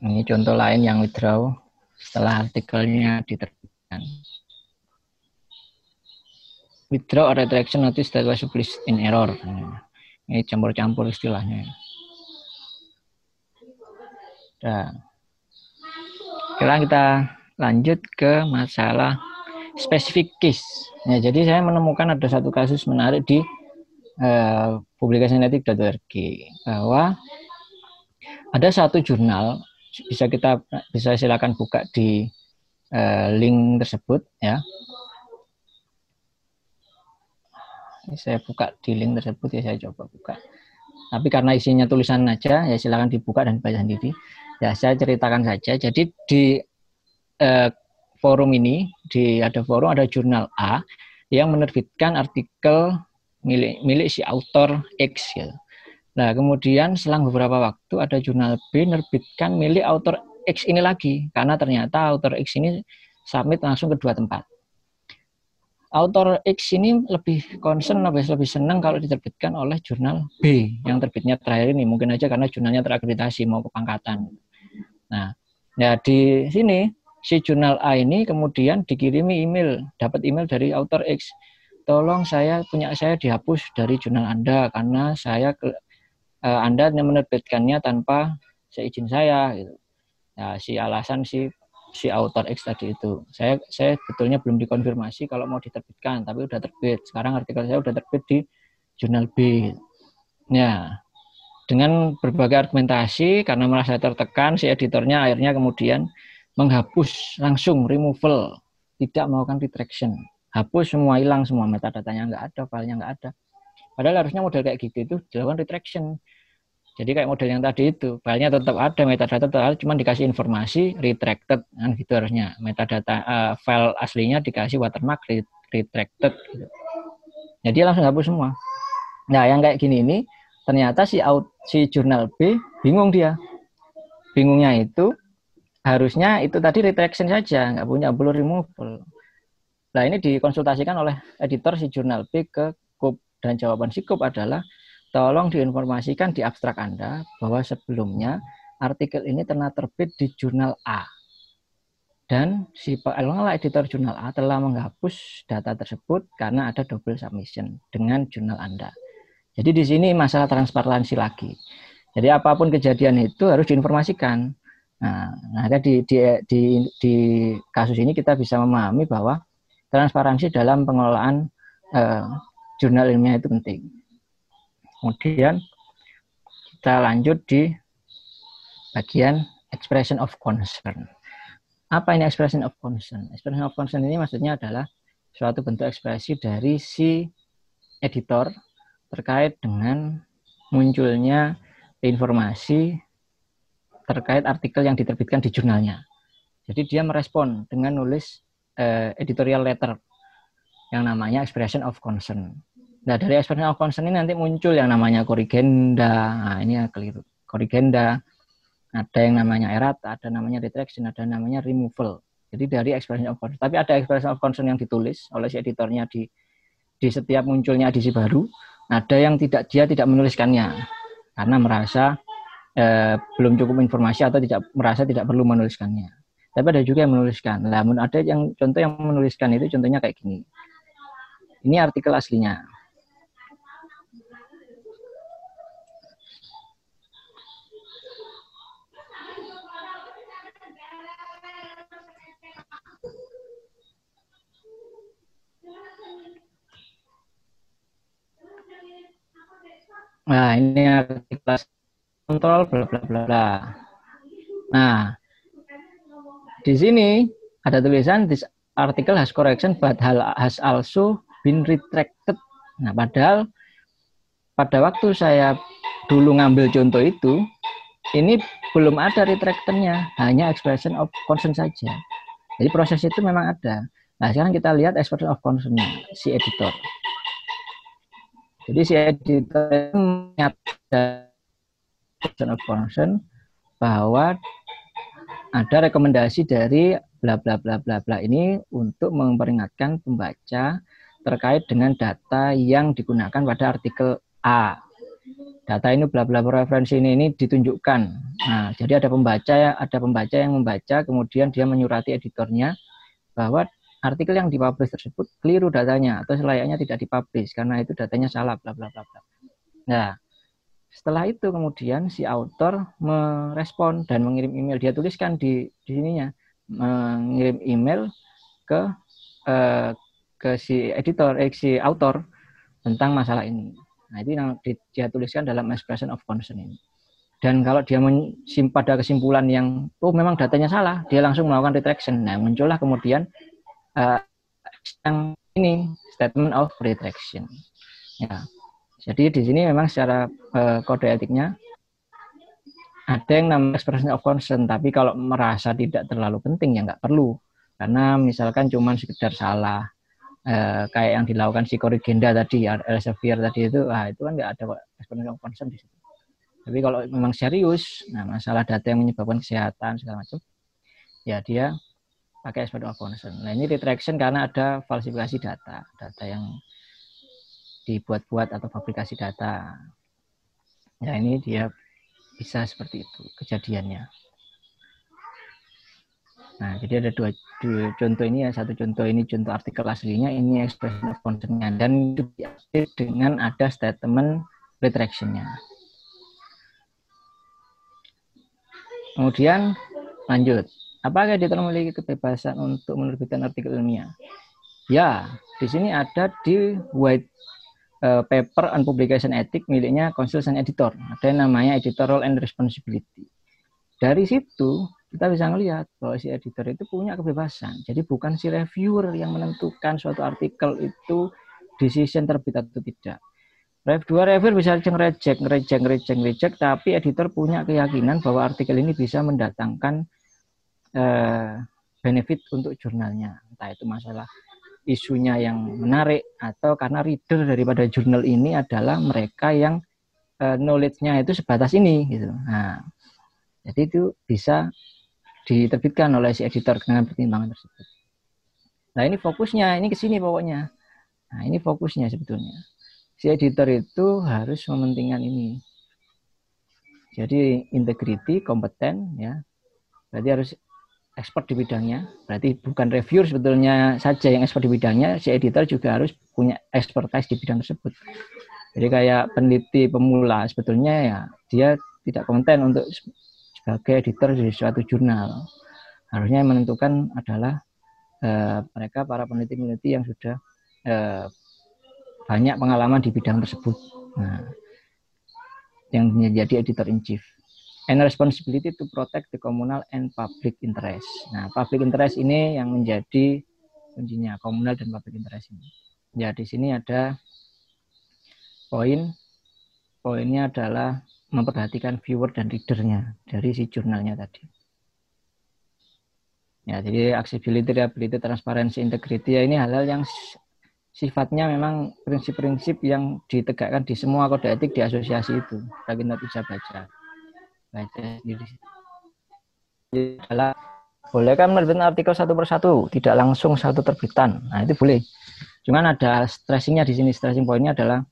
Ini contoh lain yang withdraw setelah artikelnya diterbitkan. Withdraw or retraction notice that was published in error. Ini campur-campur istilahnya. Nah, sekarang kita lanjut ke masalah spesifik case. Ya, jadi saya menemukan ada satu kasus menarik di uh, publikasi netik.org bahwa ada satu jurnal bisa kita bisa silakan buka di uh, link tersebut ya. Saya buka di link tersebut ya saya coba buka. Tapi karena isinya tulisan aja ya silakan dibuka dan baca sendiri. Ya saya ceritakan saja. Jadi di uh, forum ini di ada forum ada jurnal A yang menerbitkan artikel milik milik si autor X ya. Nah, kemudian selang beberapa waktu ada jurnal B menerbitkan milik author X ini lagi karena ternyata author X ini submit langsung ke dua tempat. Author X ini lebih concern, lebih, lebih senang kalau diterbitkan oleh jurnal B yang terbitnya terakhir ini. Mungkin aja karena jurnalnya terakreditasi mau ke pangkatan. Nah, ya di sini si jurnal A ini kemudian dikirimi email, dapat email dari author X. Tolong saya punya saya dihapus dari jurnal Anda karena saya uh, Anda menerbitkannya tanpa seizin saya gitu. Ya, si alasan si si author X tadi itu. Saya saya betulnya belum dikonfirmasi kalau mau diterbitkan, tapi udah terbit. Sekarang artikel saya udah terbit di jurnal B. Ya, dengan berbagai argumentasi karena merasa tertekan, si editornya akhirnya kemudian menghapus langsung removal, tidak melakukan retraction. Hapus semua hilang semua metadatanya nggak ada, filenya nggak ada. Padahal harusnya model kayak gitu itu dilakukan retraction. Jadi kayak model yang tadi itu, filenya tetap ada, metadata tetap ada, cuma dikasih informasi retracted kan gitu harusnya. Metadata uh, file aslinya dikasih watermark retracted gitu. Jadi langsung hapus semua. Nah, yang kayak gini ini ternyata si out, si jurnal B bingung dia. Bingungnya itu harusnya itu tadi retraction saja, nggak punya perlu removal. Nah, ini dikonsultasikan oleh editor si jurnal B ke dan jawaban si KUP adalah tolong diinformasikan di abstrak Anda bahwa sebelumnya artikel ini pernah terbit di jurnal A. Dan si pengelola editor jurnal A telah menghapus data tersebut karena ada double submission dengan jurnal Anda. Jadi di sini masalah transparansi lagi. Jadi apa pun kejadian itu harus diinformasikan. Nah, nah di, di, di, di kasus ini kita bisa memahami bahwa transparansi dalam pengelolaan eh, jurnal ilmiah itu penting. Kemudian kita lanjut di bagian expression of concern. Apa ini expression of concern? Expression of concern ini maksudnya adalah suatu bentuk ekspresi dari si editor terkait dengan munculnya informasi terkait artikel yang diterbitkan di jurnalnya. Jadi dia merespon dengan nulis uh, editorial letter yang namanya expression of concern. Nah, dari expression of concern ini nanti muncul yang namanya korigenda. Nah, ini keliru. Korigenda. Ada yang namanya errata, ada namanya retraction, ada namanya removal. Jadi dari expression of concern. Tapi ada expression of concern yang ditulis oleh si editornya di di setiap munculnya edisi baru. Ada yang tidak dia tidak menuliskannya karena merasa eh, belum cukup informasi atau tidak merasa tidak perlu menuliskannya. Tapi ada juga yang menuliskan. Namun ada yang contoh yang menuliskan itu contohnya kayak gini. Ini artikel aslinya. Nah, ini artikel kontrol bla bla bla bla. Nah, di sini ada tulisan this article has correction but has also been retracted. Nah, padahal pada waktu saya dulu ngambil contoh itu, ini belum ada retractnya, hanya expression of concern saja. Jadi proses itu memang ada. Nah, sekarang kita lihat expression of concern si editor. Jadi si editor menyatakan concern bahwa ada rekomendasi dari bla bla bla bla bla ini untuk memperingatkan pembaca terkait dengan data yang digunakan pada artikel A. Data ini bla bla referensi ini, ini ditunjukkan. Nah, jadi ada pembaca ada pembaca yang membaca kemudian dia menyurati editornya bahwa artikel yang dipublish tersebut keliru datanya atau selayaknya tidak dipublish karena itu datanya salah bla bla bla. Nah, setelah itu kemudian si author merespon dan mengirim email dia tuliskan di di sininya mengirim email ke eh, ke si editor eh, si author tentang masalah ini. Nah, itu yang dia tuliskan dalam expression of concern ini. Dan kalau dia pada kesimpulan yang oh memang datanya salah, dia langsung melakukan retraction. Nah, muncullah kemudian uh, yang ini statement of retraction. Ya. Jadi di sini memang secara uh, kode etiknya ada yang namanya expression of concern, tapi kalau merasa tidak terlalu penting ya nggak perlu. Karena misalkan cuma sekedar salah, uh, kayak yang dilakukan si Corrigenda tadi, Elsevier tadi itu, ah, itu kan nggak ada expression of concern di situ. Tapi kalau memang serius, nah masalah data yang menyebabkan kesehatan segala macam, ya dia pakai as of. Nah ini retraction karena ada falsifikasi data, data yang dibuat-buat atau fabrikasi data. Nah ini dia bisa seperti itu kejadiannya. Nah, jadi ada dua, dua contoh ini ya, satu contoh ini contoh artikel aslinya, ini expression of concern-nya dan diupdate dengan ada statement retraction-nya. Kemudian lanjut, apakah editor memiliki kebebasan untuk menerbitkan artikel ilmiah? Ya, di sini ada di white uh, paper and publication ethic miliknya consultant editor. Ada yang namanya editorial and responsibility. Dari situ kita bisa melihat bahwa si editor itu punya kebebasan. Jadi bukan si reviewer yang menentukan suatu artikel itu decision terbit atau tidak. Dua reviewer bisa reject, reject, reject, reject, tapi editor punya keyakinan bahwa artikel ini bisa mendatangkan eh, benefit untuk jurnalnya. Entah itu masalah isunya yang menarik atau karena reader daripada jurnal ini adalah mereka yang eh, knowledge-nya itu sebatas ini gitu. Nah, jadi itu bisa diterbitkan oleh si editor dengan pertimbangan tersebut. Nah ini fokusnya, ini ke sini pokoknya. Nah ini fokusnya sebetulnya. Si editor itu harus mementingkan ini. Jadi integrity, kompeten, ya. Berarti harus expert di bidangnya. Berarti bukan reviewer sebetulnya saja yang expert di bidangnya, si editor juga harus punya expertise di bidang tersebut. Jadi kayak peneliti pemula sebetulnya ya dia tidak kompeten untuk sebagai editor di suatu jurnal. Harusnya yang menentukan adalah uh, mereka para peneliti-peneliti yang sudah uh, banyak pengalaman di bidang tersebut. Nah, yang menjadi editor in chief. And responsibility to protect the communal and public interest. Nah, public interest ini yang menjadi kuncinya komunal dan public interest ini. Ya, di sini ada poin. Poinnya adalah memperhatikan viewer dan readernya dari si jurnalnya tadi. Ya, jadi accessibility, reliability, transparency, integrity ya ini hal-hal yang sifatnya memang prinsip-prinsip yang ditegakkan di semua kode etik di asosiasi itu. Kita bisa baca. Baca sendiri. Adalah boleh kan menerbitkan artikel satu persatu, tidak langsung satu terbitan. Nah, itu boleh. Cuman ada stressingnya di sini. Stressing poinnya adalah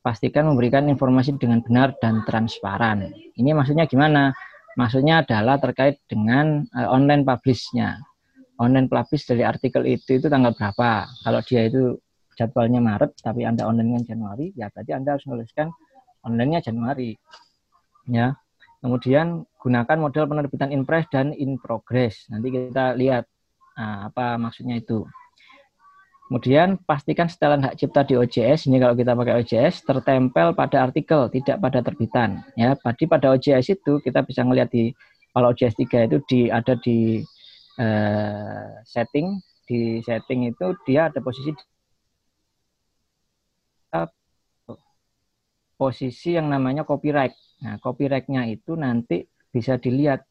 pastikan memberikan informasi dengan benar dan transparan. Ini maksudnya gimana? Maksudnya adalah terkait dengan uh, online publish-nya. Online publish dari artikel itu itu tanggal berapa? Kalau dia itu jadwalnya Maret tapi Anda online-nya Januari, ya berarti Anda harus menuliskan online-nya Januari. Ya. Kemudian gunakan model penerbitan in press dan in progress. Nanti kita lihat nah, apa maksudnya itu. Kemudian pastikan setelan hak cipta di OJS, ini kalau kita pakai OJS, tertempel pada artikel, tidak pada terbitan. Ya, jadi pada OJS itu kita bisa melihat di kalau OJS 3 itu di ada di uh, setting, di setting itu dia ada posisi posisi yang namanya copyright. Nah, copyrightnya itu nanti bisa dilihat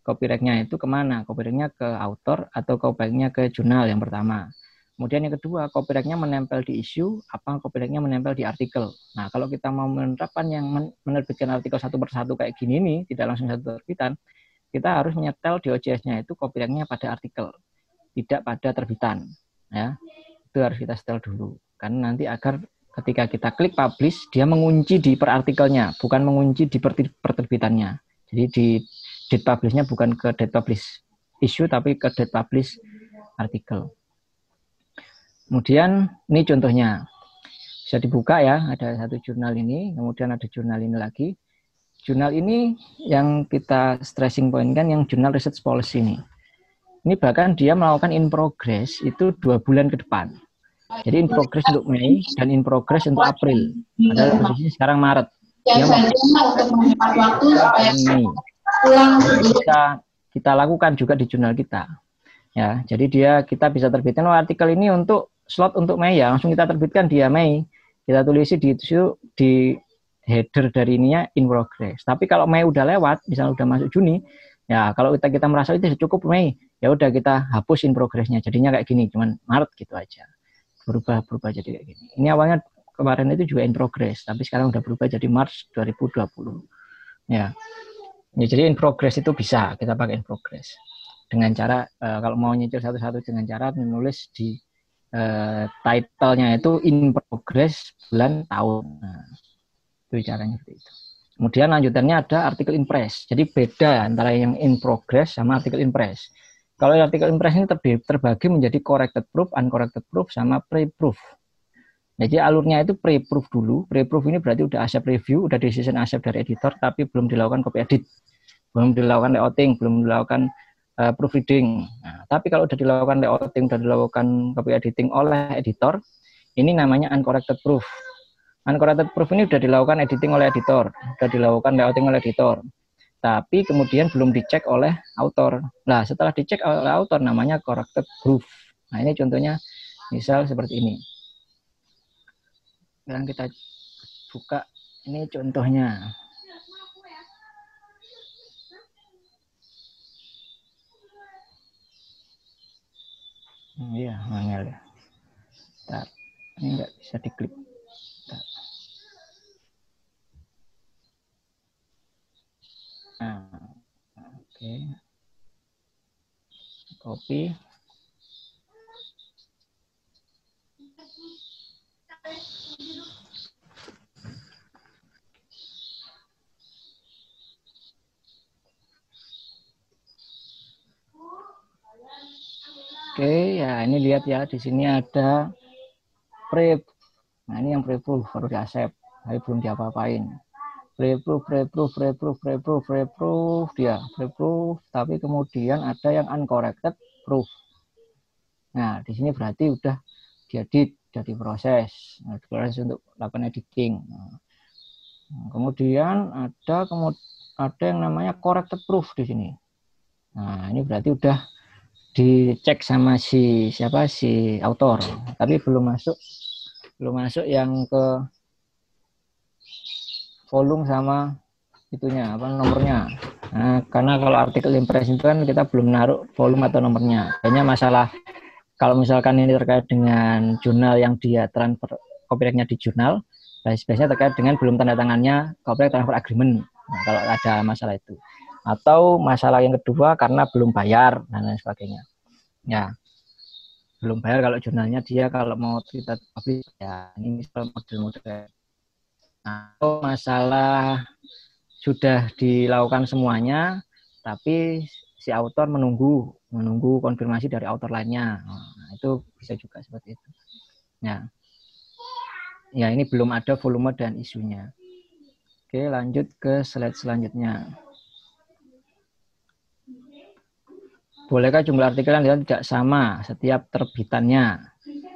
copyrightnya itu ke mana? Copyrightnya ke author atau copyrightnya ke jurnal yang pertama. Kemudian yang kedua, copyrightnya menempel di isu, apa copyrightnya menempel di artikel. Nah, kalau kita mau menerapkan yang menerbitkan artikel satu persatu kayak gini nih, tidak langsung satu terbitan, kita harus menyetel di OJS-nya itu copyrightnya pada artikel, tidak pada terbitan. Ya, itu harus kita setel dulu. Karena nanti agar ketika kita klik publish, dia mengunci di perartikelnya, bukan mengunci di perterbitannya. Jadi di date publish-nya bukan ke date publish issue, tapi ke date publish artikel. Kemudian ini contohnya. Bisa dibuka ya, ada satu jurnal ini, kemudian ada jurnal ini lagi. Jurnal ini yang kita stressing point kan yang jurnal research policy ini. Ini bahkan dia melakukan in progress itu dua bulan ke depan. Jadi in progress untuk Mei dan in progress untuk April. Ada posisi sekarang Maret. Dia Mei. Kita, kita lakukan juga di jurnal kita. Ya, jadi dia kita bisa terbitkan oh, artikel ini untuk slot untuk Mei ya, langsung kita terbitkan dia Mei. Kita tulisi di itu di header dari ininya in progress. Tapi kalau Mei udah lewat, misalnya udah masuk Juni, ya kalau kita kita merasa itu cukup Mei, ya udah kita hapus in progressnya. Jadinya kayak gini, cuman Maret gitu aja. Berubah berubah jadi kayak gini. Ini awalnya kemarin itu juga in progress, tapi sekarang udah berubah jadi Maret 2020. Ya. ya jadi in progress itu bisa kita pakai in progress. dengan cara uh, kalau mau nyicil satu-satu dengan cara menulis di uh, title-nya itu in progress bulan tahun. Nah, itu caranya seperti itu. Kemudian lanjutannya ada artikel in press. Jadi beda antara yang in progress sama artikel in press. Kalau artikel in press ini terbagi menjadi corrected proof, uncorrected proof, sama pre-proof. Jadi alurnya itu pre-proof dulu. Pre-proof ini berarti udah accept review, udah decision accept dari editor, tapi belum dilakukan copy edit, belum dilakukan layouting, belum dilakukan uh, proofreading. Nah, tapi kalau udah dilakukan layouting, udah dilakukan copy editing oleh editor, ini namanya uncorrected proof. Uncorrected proof ini sudah dilakukan editing oleh editor, sudah dilakukan layouting oleh editor. Tapi kemudian belum dicek oleh author. Nah, setelah dicek oleh author namanya corrected proof. Nah, ini contohnya misal seperti ini. Sekarang kita buka ini contohnya. Iya, mangel ya. Bentar. Ini enggak bisa diklik. Nah, oke. Okay. Copy. Oke, ya ini lihat ya di sini ada pre. Nah ini yang pre-proof baru di accept, tapi belum diapa-apain. Pre-proof, pre-proof, pre-proof, pre-proof, pre-proof, dia pre-proof, tapi kemudian ada yang uncorrected proof. Nah di sini berarti udah diedit, sudah diproses, nah, diproses untuk lakukan editing. Nah, kemudian ada kemudian ada yang namanya corrected proof di sini. Nah ini berarti udah dicek sama si siapa si autor tapi belum masuk belum masuk yang ke volume sama itunya apa nomornya nah, karena kalau artikel impress itu kan kita belum naruh volume atau nomornya hanya masalah kalau misalkan ini terkait dengan jurnal yang dia transfer copyrightnya di jurnal biasanya terkait dengan belum tanda tangannya copyright transfer agreement nah, kalau ada masalah itu atau masalah yang kedua karena belum bayar dan lain sebagainya. Ya, belum bayar kalau jurnalnya dia kalau mau kita publish ya ini model-model. Atau masalah sudah dilakukan semuanya, tapi si autor menunggu menunggu konfirmasi dari autor lainnya. Nah, itu bisa juga seperti itu. Ya, ya ini belum ada volume dan isunya. Oke, lanjut ke slide selanjutnya. Bolehkah jumlah artikel yang tidak sama setiap terbitannya?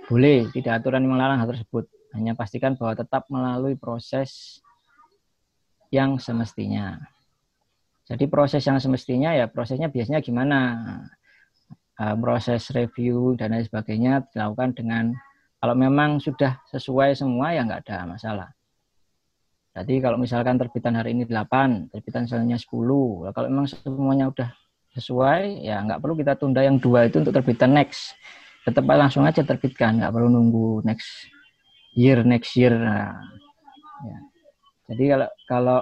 Boleh, tidak aturan yang melarang hal tersebut. Hanya pastikan bahwa tetap melalui proses yang semestinya. Jadi proses yang semestinya ya prosesnya biasanya gimana? Uh, proses review dan lain sebagainya dilakukan dengan kalau memang sudah sesuai semua ya nggak ada masalah. Jadi kalau misalkan terbitan hari ini 8, terbitan selanjutnya 10. Kalau memang semuanya udah sesuai ya nggak perlu kita tunda yang dua itu untuk terbitan next tetap langsung aja terbitkan nggak perlu nunggu next year next year nah, ya. jadi kalau kalau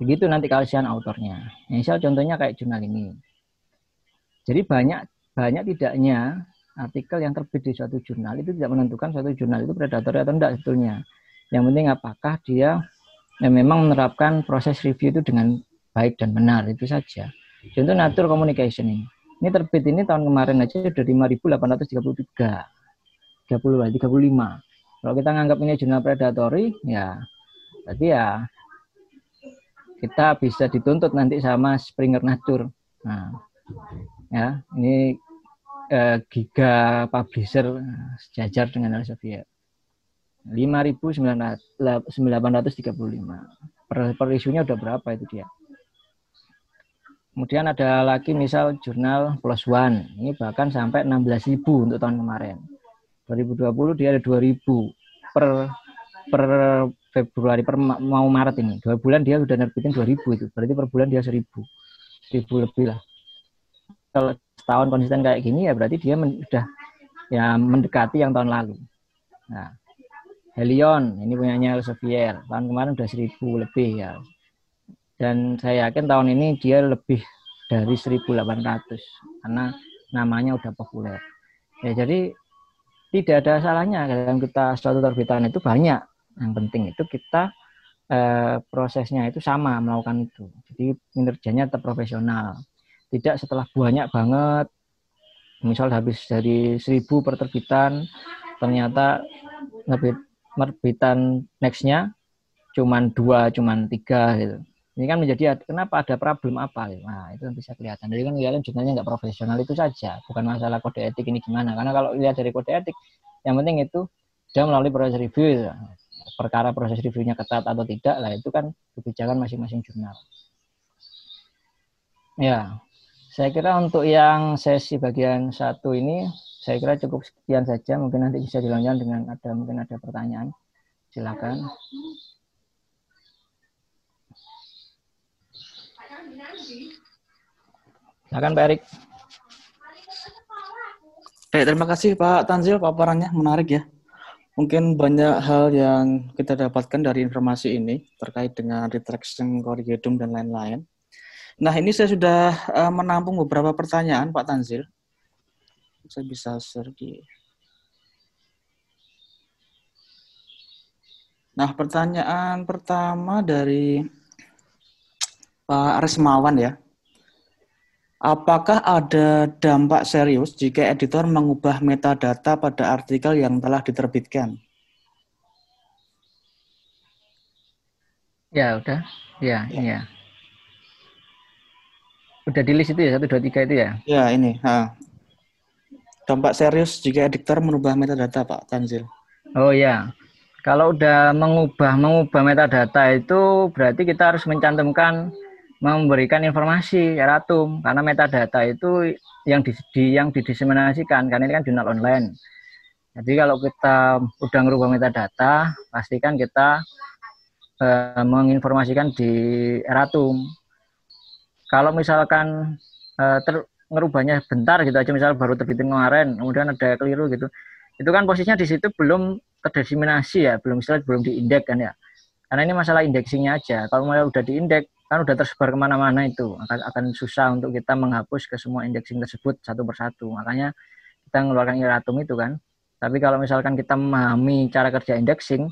begitu nanti kasihan autornya misal contohnya kayak jurnal ini jadi banyak banyak tidaknya artikel yang terbit di suatu jurnal itu tidak menentukan suatu jurnal itu predator atau tidak sebetulnya yang penting apakah dia ya memang menerapkan proses review itu dengan baik dan benar itu saja Contoh Nature Communication ini. Ini terbit ini tahun kemarin aja sudah 5.833. 30 35. Kalau kita nganggap ini jurnal predatory, ya berarti ya kita bisa dituntut nanti sama Springer Nature. Nah, ya ini eh, giga publisher sejajar dengan Elsevier. 5.835 per, per isunya udah berapa itu dia? Kemudian ada lagi misal jurnal plus one. Ini bahkan sampai 16.000 untuk tahun kemarin. 2020 dia ada 2.000 per per Februari per mau Maret ini. Dua bulan dia sudah nerbitin 2.000 itu. Berarti per bulan dia 1.000. 1.000 lebih lah. Kalau setahun konsisten kayak gini ya berarti dia sudah ya mendekati yang tahun lalu. Nah, Helion ini punyanya Elsevier. Tahun kemarin sudah 1.000 lebih ya dan saya yakin tahun ini dia lebih dari 1800 karena namanya udah populer. Ya jadi tidak ada salahnya dalam kita suatu terbitan itu banyak. Yang penting itu kita eh, prosesnya itu sama melakukan itu. Jadi kinerjanya tetap profesional. Tidak setelah banyak banget, misal habis dari seribu perterbitan, ternyata ngebit merbitan nextnya cuman dua, cuman tiga gitu. Ini kan menjadi kenapa ada problem apa? Gitu. Nah itu bisa kelihatan. Jadi kan kalian jurnalnya nggak profesional itu saja, bukan masalah kode etik ini gimana. Karena kalau lihat dari kode etik, yang penting itu sudah melalui proses review. Perkara proses reviewnya ketat atau tidak lah itu kan kebijakan masing-masing jurnal. Ya, saya kira untuk yang sesi bagian satu ini saya kira cukup sekian saja. Mungkin nanti bisa dilanjutkan dengan ada mungkin ada pertanyaan. Silakan. Silakan Pak Erik.
Baik, terima kasih Pak Tanzil paparannya menarik ya. Mungkin banyak hal yang kita dapatkan dari informasi ini terkait dengan retraction corrigendum dan lain-lain. Nah, ini saya sudah uh, menampung beberapa pertanyaan Pak Tanzil. Saya bisa share di Nah, pertanyaan pertama dari Pak Resmawan ya. Apakah ada dampak serius jika editor mengubah metadata pada artikel yang telah diterbitkan?
Ya, udah. Ya, ya. ya. Udah di list itu ya, 1, 2, 3 itu ya?
Ya, ini. Ha. Dampak serius jika editor merubah metadata, Pak Tanzil.
Oh ya. Kalau udah mengubah mengubah metadata itu berarti kita harus mencantumkan memberikan informasi eratum karena metadata itu yang di, di yang didiseminasikan karena ini kan jurnal online. Jadi kalau kita udah ngerubah metadata, pastikan kita eh, menginformasikan di eratum. Kalau misalkan eh, ter, ngerubahnya bentar gitu aja, misal baru terbitin kemarin, kemudian ada keliru gitu, itu kan posisinya di situ belum terdiseminasi ya, belum istilah belum diindeks kan ya. Karena ini masalah indeksinya aja. Kalau mulai udah diindeks, kan udah tersebar ke mana-mana itu. Akan akan susah untuk kita menghapus ke semua indexing tersebut satu persatu. Makanya kita mengeluarkan iratum itu kan. Tapi kalau misalkan kita memahami cara kerja indexing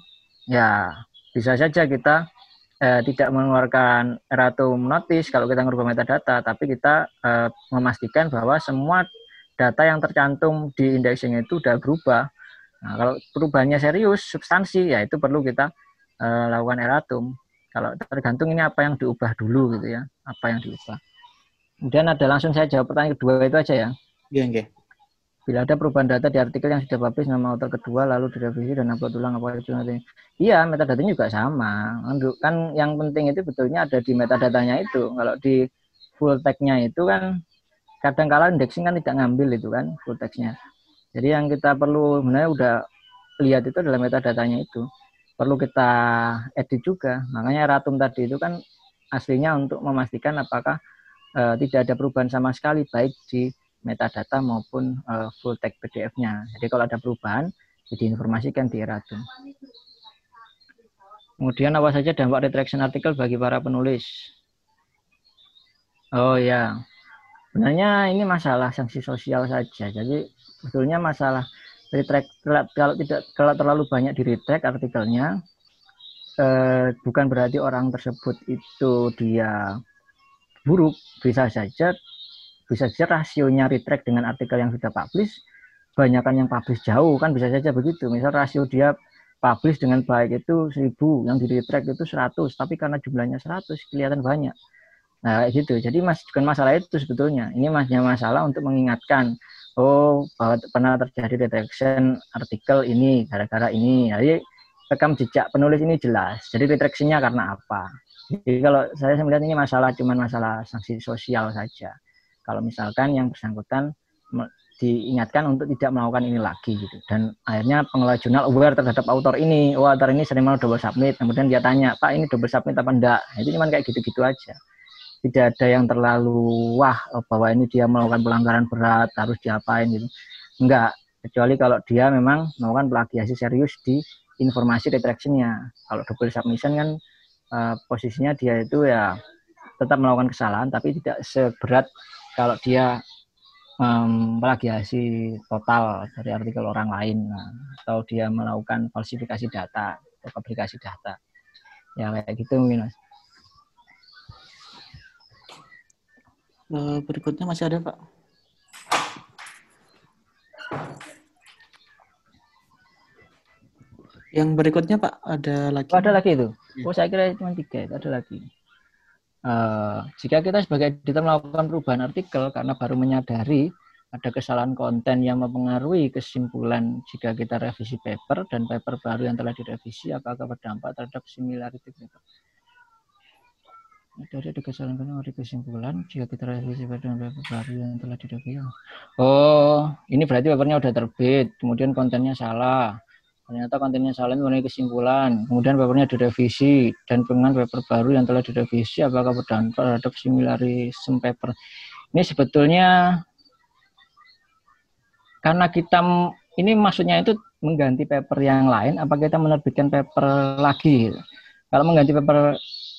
ya bisa saja kita eh, tidak mengeluarkan eratum notice kalau kita merubah metadata. Tapi kita eh, memastikan bahwa semua data yang tercantum di indexing itu sudah berubah. Nah kalau perubahannya serius substansi ya itu perlu kita eh, lakukan eratum kalau tergantung ini apa yang diubah dulu gitu ya, apa yang diubah. Kemudian ada langsung saya jawab pertanyaan kedua itu aja ya.
Iya, iya.
Bila ada perubahan data di artikel yang sudah publish nama author kedua lalu direvisi dan upload ulang apa itu nanti. Iya, metadata juga sama. Kan yang penting itu betulnya ada di metadatanya itu. Kalau di full text-nya itu kan kadang kala indexing kan tidak ngambil itu kan full text-nya. Jadi yang kita perlu sebenarnya udah lihat itu adalah metadatanya itu perlu kita edit juga. Makanya Ratum tadi itu kan aslinya untuk memastikan apakah uh, tidak ada perubahan sama sekali baik di metadata maupun uh, full text PDF-nya. Jadi kalau ada perubahan, jadi informasikan di Ratum. Kemudian apa saja dampak retraction artikel bagi para penulis? Oh ya, sebenarnya ini masalah sanksi sosial saja. Jadi sebetulnya masalah retract kalau tidak kalau terlalu banyak di retract artikelnya eh, bukan berarti orang tersebut itu dia buruk bisa saja bisa saja rasionya retract dengan artikel yang sudah publish banyakkan yang publish jauh kan bisa saja begitu. Misal rasio dia publish dengan baik itu 1000 yang di retract itu 100 tapi karena jumlahnya 100 kelihatan banyak. Nah gitu. Jadi mas bukan masalah itu sebetulnya. Ini masnya masalah untuk mengingatkan oh pernah terjadi retraction artikel ini gara-gara ini. Jadi rekam jejak penulis ini jelas. Jadi retractionnya karena apa? Jadi kalau saya melihat ini masalah cuma masalah sanksi sosial saja. Kalau misalkan yang bersangkutan diingatkan untuk tidak melakukan ini lagi gitu. Dan akhirnya pengelola jurnal aware terhadap autor ini. Oh, autor ini sering mau double submit. Kemudian dia tanya, Pak ini double submit apa enggak? Itu cuma kayak gitu-gitu aja tidak ada yang terlalu wah oh, bahwa ini dia melakukan pelanggaran berat harus diapain gitu. Enggak. Kecuali kalau dia memang melakukan plagiasi serius di informasi retractionnya. Kalau double submission kan uh, posisinya dia itu ya tetap melakukan kesalahan tapi tidak seberat kalau dia um, plagiasi total dari artikel orang lain nah, atau dia melakukan falsifikasi data atau aplikasi data. Ya kayak gitu mungkin mas
berikutnya masih ada Pak. Yang berikutnya Pak ada lagi.
oh, ada lagi itu
Ya.
oh saya kira cuma tiga itu ada lagi Eh, jika kita sebagai editor melakukan perubahan artikel karena baru menyadari ada kesalahan konten yang mempengaruhi kesimpulan jika kita revisi paper dan paper baru yang telah direvisi apakah berdampak terhadap similarity paper. Dari ada konten dari kesimpulan jika kita revisi paper dan paper baru yang telah direvisi. Oh, ini berarti papernya udah terbit, kemudian kontennya salah. Ternyata kontennya salah mengenai kesimpulan. Kemudian papernya direvisi dan dengan paper baru yang telah direvisi apakah berdampak terhadap similarism paper. Ini sebetulnya karena kita ini maksudnya itu mengganti paper yang lain apa kita menerbitkan paper lagi kalau mengganti paper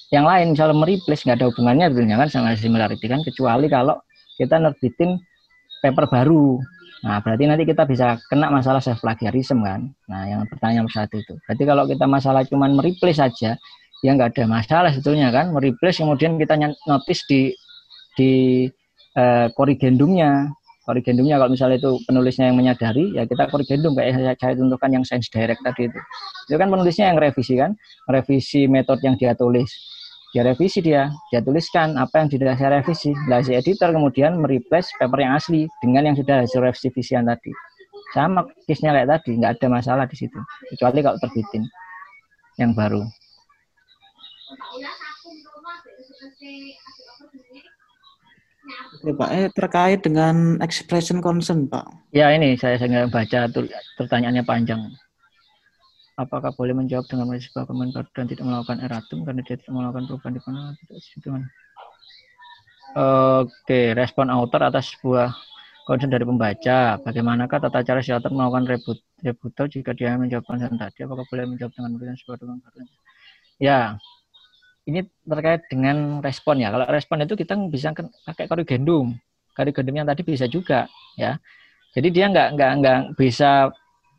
yang lain misalnya mereplace nggak ada hubungannya sebetulnya kan sama similarity kan kecuali kalau kita nerbitin paper baru. Nah berarti nanti kita bisa kena masalah self plagiarism kan? Nah yang pertanyaan satu itu. Berarti kalau kita masalah cuman mereplace saja ya nggak ada masalah sebetulnya kan? Mereplace kemudian kita notice di di eh, korrigendumnya korrigendumnya kalau misalnya itu penulisnya yang menyadari ya kita korrigendum kayak saya, saya tentukan yang science direct tadi itu. Itu kan penulisnya yang revisi kan? Revisi metode yang dia tulis dia revisi dia. Dia tuliskan apa yang sudah saya revisi. Nah si editor kemudian mereplace paper yang asli dengan yang sudah hasil revisian tadi. Sama case-nya kayak tadi nggak ada masalah di situ. Kecuali kalau terbitin yang baru.
Oke, Pak, eh terkait dengan expression concern, Pak.
Ya ini saya saya baca pertanyaannya panjang. Apakah boleh menjawab dengan menulis sebuah komen baru dan tidak melakukan erratum karena dia tidak melakukan perubahan di mana tidak sesuai Oke, respon author atas sebuah concern dari pembaca. Bagaimanakah tata cara si author melakukan rebut rebuttal jika dia menjawab concern tadi? Apakah boleh menjawab dengan menulis sebuah dokumen baru? Ya, ini terkait dengan respon ya. Kalau respon itu kita bisa kan pakai korrigendum. Korrigendum yang tadi bisa juga ya. Jadi dia nggak nggak nggak bisa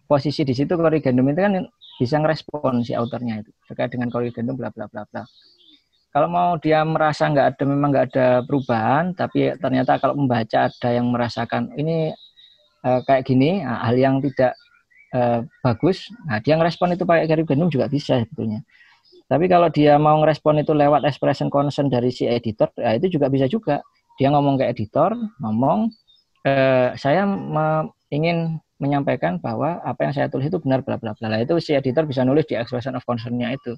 posisi di situ korrigendum itu kan bisa ngerespon si autornya itu terkait dengan korrigendum bla bla bla bla. Kalau mau dia merasa nggak ada memang nggak ada perubahan, tapi ternyata kalau membaca ada yang merasakan ini eh, kayak gini nah, hal yang tidak eh, bagus, nah dia ngerespon itu pakai korrigendum juga bisa sebetulnya. Tapi kalau dia mau ngerespon itu lewat expression concern dari si editor, ya itu juga bisa juga. Dia ngomong ke editor, ngomong, eh, saya ingin menyampaikan bahwa apa yang saya tulis itu benar, bla bla bla. Itu si editor bisa nulis di expression of concern-nya itu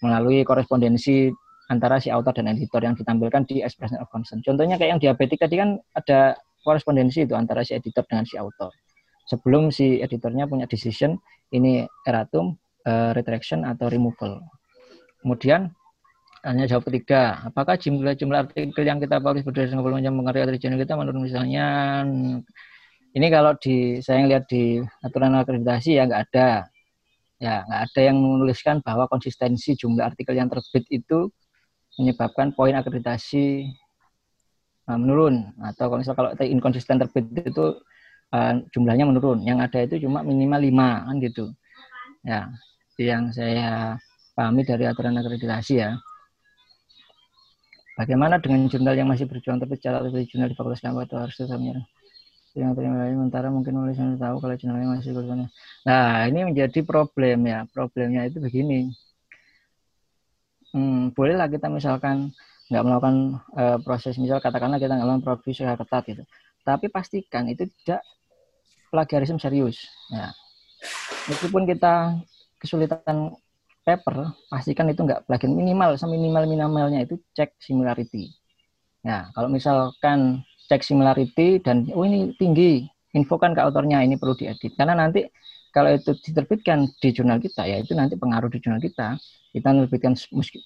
melalui korespondensi antara si author dan editor yang ditampilkan di expression of concern. Contohnya kayak yang diabetik tadi kan ada korespondensi itu antara si editor dengan si author. Sebelum si editornya punya decision ini erratum, eh, retraction atau removal. Kemudian tanya jawab ketiga, apakah jumlah jumlah artikel yang kita publish berdasarkan volume yang mengerti original kita menurut misalnya ini kalau di saya lihat di aturan akreditasi ya nggak ada. Ya nggak ada yang menuliskan bahwa konsistensi jumlah artikel yang terbit itu menyebabkan poin akreditasi uh, menurun. Atau kalau misal kalau inkonsisten terbit itu uh, jumlahnya menurun. Yang ada itu cuma minimal 5 kan gitu. Ya yang saya pahami dari aturan akreditasi ya. Bagaimana dengan jurnal yang masih berjuang terbit? Secara jurnal di fakultas kampus atau harus tetap yang terima sementara mungkin nulisannya tahu kalau jurnalnya masih kuliahnya. Nah, ini menjadi problem ya. Problemnya itu begini. Hmm, bolehlah kita misalkan nggak melakukan uh, proses misal katakanlah kita nggak melakukan proses secara ketat gitu. Tapi pastikan itu tidak plagiarisme serius. Ya. Meskipun kita kesulitan paper, pastikan itu nggak plagiat minimal seminimal minimalnya itu cek similarity. Ya, kalau misalkan cek similarity dan oh ini tinggi, infokan ke autornya ini perlu diedit. Karena nanti kalau itu diterbitkan di jurnal kita ya itu nanti pengaruh di jurnal kita. Kita menerbitkan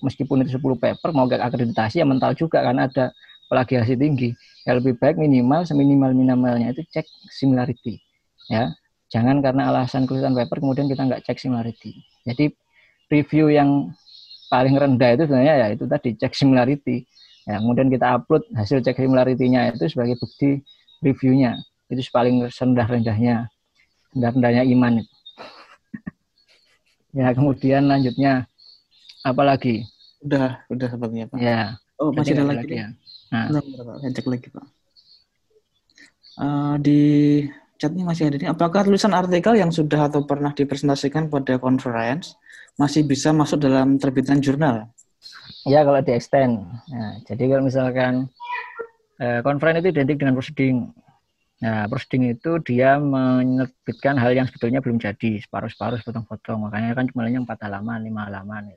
meskipun itu 10 paper mau gak akreditasi ya mental juga karena ada plagiasi tinggi. Ya lebih baik minimal seminimal minimalnya itu cek similarity. Ya, jangan karena alasan kesulitan paper kemudian kita nggak cek similarity. Jadi review yang paling rendah itu sebenarnya ya itu tadi cek similarity. Ya, kemudian kita upload hasil cek similarity-nya itu sebagai bukti reviewnya. Itu paling rendah-rendahnya. Rendah-rendahnya iman itu. ya, kemudian lanjutnya apa lagi?
Udah, udah sepertinya Pak.
Ya.
Oh, masih ada lagi,
ya. Nah,
Bentar, bentar, Pak. Saya cek lagi Pak. Eh, di chatnya masih ada ini. Apakah tulisan artikel yang sudah atau pernah dipresentasikan pada conference masih bisa masuk dalam terbitan jurnal?
Ya kalau di extend. Nah, jadi kalau misalkan eh, conference itu identik dengan proceeding. Nah, proceeding itu dia menerbitkan hal yang sebetulnya belum jadi, separuh-separuh, potong-potong. Makanya kan cuma empat halaman, lima halaman.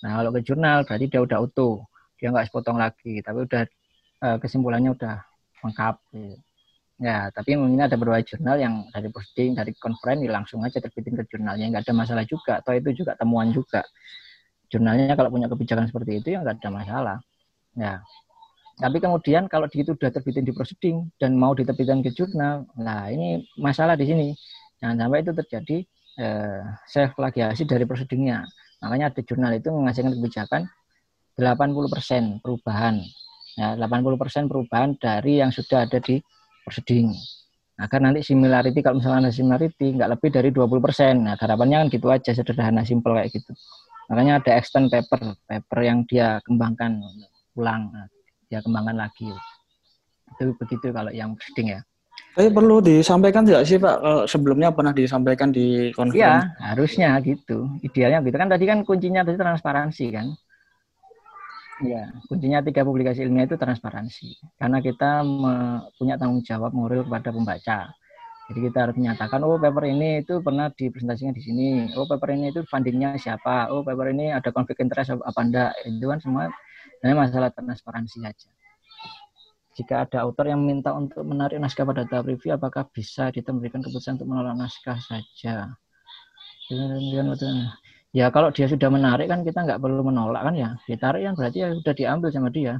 Nah, kalau ke jurnal berarti dia udah utuh. Dia nggak sepotong lagi, tapi udah eh, kesimpulannya udah lengkap. Ya, tapi mungkin ada beberapa jurnal yang dari posting, dari conference, ya langsung aja terbitin ke jurnalnya. Nggak ada masalah juga. Atau itu juga temuan juga. Jurnalnya kalau punya kebijakan seperti itu, ya nggak ada masalah. Ya. Tapi kemudian kalau itu sudah terbitin di proceeding dan mau diterbitkan ke jurnal, nah ini masalah di sini. Jangan sampai itu terjadi eh, self plagiasi dari proceedingnya. Makanya ada jurnal itu menghasilkan kebijakan 80% perubahan. Ya, 80% perubahan dari yang sudah ada di proceeding. Agar nanti similarity, kalau misalnya ada similarity, nggak lebih dari 20%. Nah, harapannya kan gitu aja, sederhana, simple kayak gitu. Makanya ada extend paper, paper yang dia kembangkan ulang, nah, dia kembangkan lagi. Itu begitu kalau yang proceeding ya.
Tapi perlu disampaikan tidak sih Pak, kalau sebelumnya pernah disampaikan di
Iya,
conference?
harusnya gitu. Idealnya gitu kan tadi kan kuncinya tadi transparansi kan. Iya, kuncinya tiga publikasi ilmiah itu transparansi. Karena kita punya tanggung jawab moral kepada pembaca. Jadi kita harus menyatakan, oh paper ini itu pernah dipresentasikan di sini. Oh paper ini itu fundingnya siapa. Oh paper ini ada konflik interest apa enggak. Itu kan semua ini masalah transparansi saja. Jika ada autor yang meminta untuk menarik naskah pada tahap review, apakah bisa kita memberikan keputusan untuk menolak naskah saja? Ya kalau dia sudah menarik kan kita nggak perlu menolak kan ya. Ditarik kan berarti ya sudah diambil sama dia.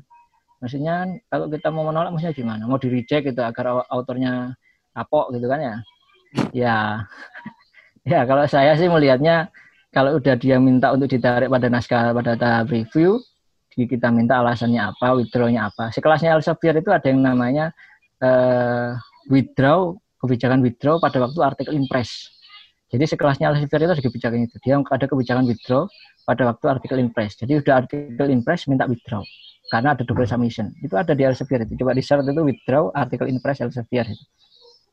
Maksudnya kan kalau kita mau menolak maksudnya gimana? Mau di reject gitu agar autornya kapok gitu kan ya? Ya, ya kalau saya sih melihatnya kalau udah dia minta untuk ditarik pada naskah pada tahap review, kita minta alasannya apa, withdrawnya apa. Sekelasnya Elsevier itu ada yang namanya uh, withdraw, kebijakan withdraw pada waktu artikel impress. Jadi sekelasnya Elsevier itu ada kebijakan itu. Dia ada kebijakan withdraw pada waktu artikel impress. Jadi udah artikel impress minta withdraw karena ada double submission. Itu ada di Elsevier itu. Coba di search itu withdraw artikel impress Elsevier itu.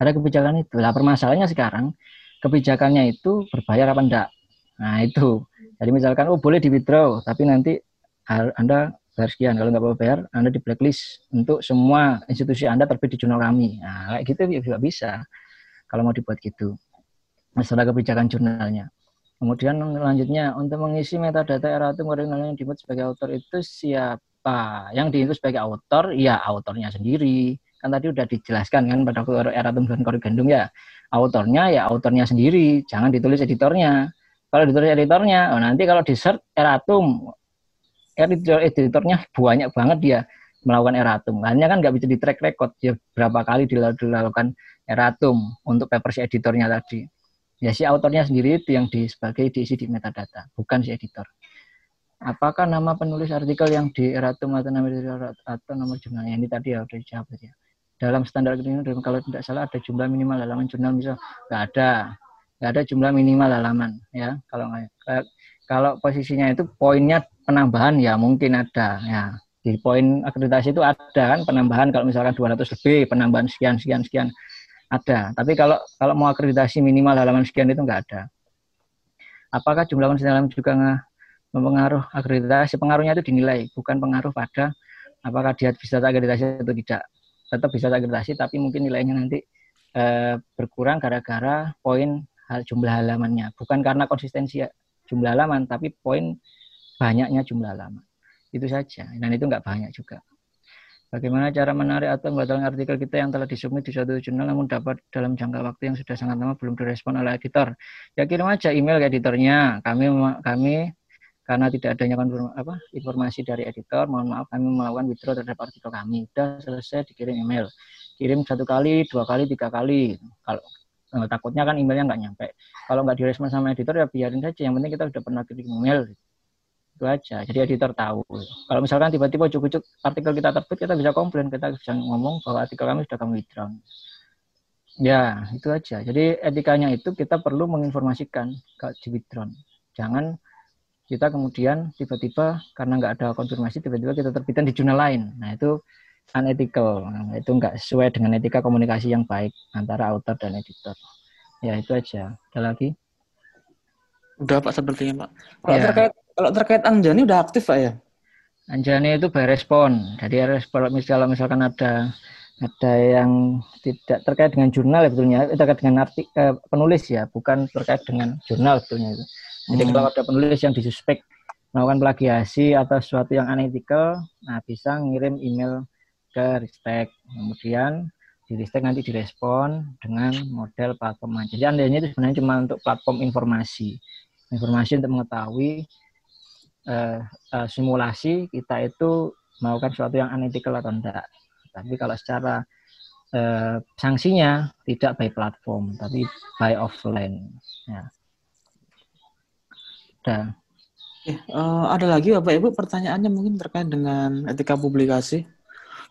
Ada kebijakan itu. Nah permasalahannya sekarang kebijakannya itu berbayar apa enggak? Nah itu. Jadi misalkan oh boleh di withdraw, tapi nanti anda bayar sekian. Kalau nggak bayar, Anda di blacklist untuk semua institusi Anda terbit di jurnal kami. Nah, kayak gitu juga bisa. Kalau mau dibuat gitu. Masalah kebijakan jurnalnya. Kemudian selanjutnya, untuk mengisi metadata eratum yang dibuat sebagai autor itu siapa? Yang diinput sebagai autor, ya autornya sendiri. Kan tadi udah dijelaskan kan pada eratum dan korrigendum ya. Autornya ya autornya sendiri, jangan ditulis editornya. Kalau ditulis editornya, oh nanti kalau di search eratum, editor editornya banyak banget dia melakukan eratum. Hanya kan nggak bisa di track record ya berapa kali dilakukan eratum untuk paper si editornya tadi. Ya si autornya sendiri itu yang di, sebagai diisi di metadata, bukan si editor. Apakah nama penulis artikel yang di eratum atau nama atau nomor jurnalnya ini tadi ya udah dijawab ya. Dalam standar ini kalau tidak salah ada jumlah minimal halaman jurnal misal nggak ada nggak ada jumlah minimal halaman ya. Kalau kalau posisinya itu poinnya penambahan ya mungkin ada ya. Di poin akreditasi itu ada kan penambahan kalau misalkan 200 lebih penambahan sekian sekian sekian ada. Tapi kalau kalau mau akreditasi minimal halaman sekian itu enggak ada. Apakah jumlah konsen juga mempengaruh akreditasi? Pengaruhnya itu dinilai bukan pengaruh pada apakah dia bisa akreditasi atau tidak tetap bisa akreditasi tapi mungkin nilainya nanti eh, berkurang gara-gara poin jumlah halamannya bukan karena konsistensi jumlah halaman tapi poin banyaknya jumlah halaman. Itu saja. Dan itu nggak banyak juga. Bagaimana cara menarik atau membatalkan artikel kita yang telah disubmit di suatu jurnal namun dapat dalam jangka waktu yang sudah sangat lama belum direspon oleh editor? Ya kirim aja email ke editornya. Kami kami karena tidak adanya apa, informasi dari editor, mohon maaf kami melakukan withdraw terhadap artikel kami. Sudah selesai dikirim email. Kirim satu kali, dua kali, tiga kali. Kalau eh, takutnya kan emailnya nggak nyampe. Kalau nggak direspon sama editor ya biarin saja. Yang penting kita sudah pernah kirim email. Itu aja. Jadi editor tahu. Kalau misalkan tiba-tiba ujuk-ujuk artikel kita terbit, kita bisa komplain, kita bisa ngomong bahwa artikel kami sudah kami withdraw. Ya, itu aja. Jadi etikanya itu kita perlu menginformasikan ke withdraw. Jangan kita kemudian tiba-tiba karena nggak ada konfirmasi tiba-tiba kita terbitkan di jurnal lain. Nah itu unethical. Nah, itu nggak sesuai dengan etika komunikasi yang baik antara author dan editor. Ya itu aja. Ada lagi?
Udah Pak sepertinya Pak. Kalau
Ya.
terkait kalau terkait Anjani udah aktif Pak ya?
Anjani itu by respon. Jadi respon kalau misalkan ada ada yang tidak terkait dengan jurnal ya betulnya, terkait dengan arti eh, penulis ya, bukan terkait dengan jurnal betulnya itu. Jadi
Hmm.
kalau ada penulis yang disuspek melakukan plagiasi atau sesuatu yang unethical, nah bisa ngirim email ke Ristek. Kemudian di Ristek nanti direspon dengan model platform. Jadi andainya itu sebenarnya cuma untuk platform informasi. Informasi untuk mengetahui eh, eh, simulasi kita itu melakukan sesuatu yang unethical atau enggak. Tapi kalau secara eh, sanksinya tidak by platform, tapi by offline. Ya. Udah.
Eh, eh, ada lagi Bapak Ibu pertanyaannya mungkin terkait dengan etika publikasi.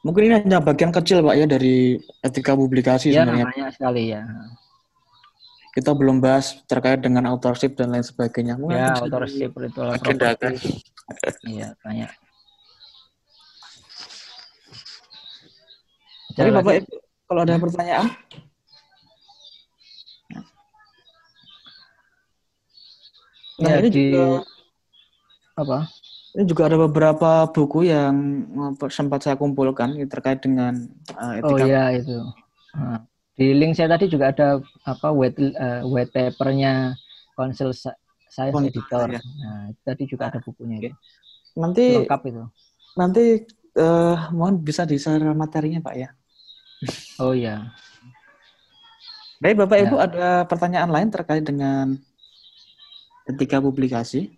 Mungkin ini hanya bagian kecil Pak ya dari etika publikasi
Ya,
sebenarnya.
banyak sekali ya.
Kita belum bahas terkait dengan authorship dan lain sebagainya. Mungkin
Ya, authorship itu
diagendakan.
Iya, banyak.
Jadi Bapak? Ibu kalau ada pertanyaan Nah,
Ya,
ini
di
juga
apa?
ini juga ada beberapa buku yang sempat saya kumpulkan terkait dengan
Oh
etika.
iya itu. Nah, di link saya tadi juga ada apa white eh, white papernya Council Sa- Science
Council,
Editor.
ya.
Nah, tadi juga ada bukunya itu.
Nanti
Lengkap itu.
nanti eh, mohon bisa di-share materinya Pak ya.
Oh iya.
Baik Bapak
Ya.
Ibu ada pertanyaan lain terkait dengan etika publikasi?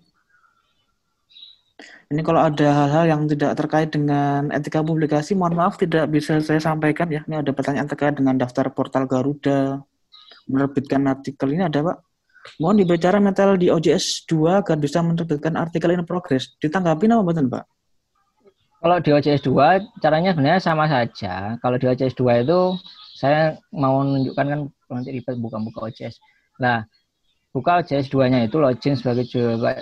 Ini kalau ada hal-hal yang tidak terkait dengan etika publikasi, mohon maaf tidak bisa saya sampaikan ya. Ini ada pertanyaan terkait dengan daftar portal Garuda, menerbitkan artikel ini ada Pak. Mohon dibicara metal di OJS 2 agar bisa menerbitkan artikel in progress. Ditanggapi apa betul Pak?
Kalau di OCS 2 caranya sebenarnya sama saja. Kalau di OCS 2 itu saya mau menunjukkan kan nanti ribet buka-buka OCS. Nah, buka OCS 2-nya itu login sebagai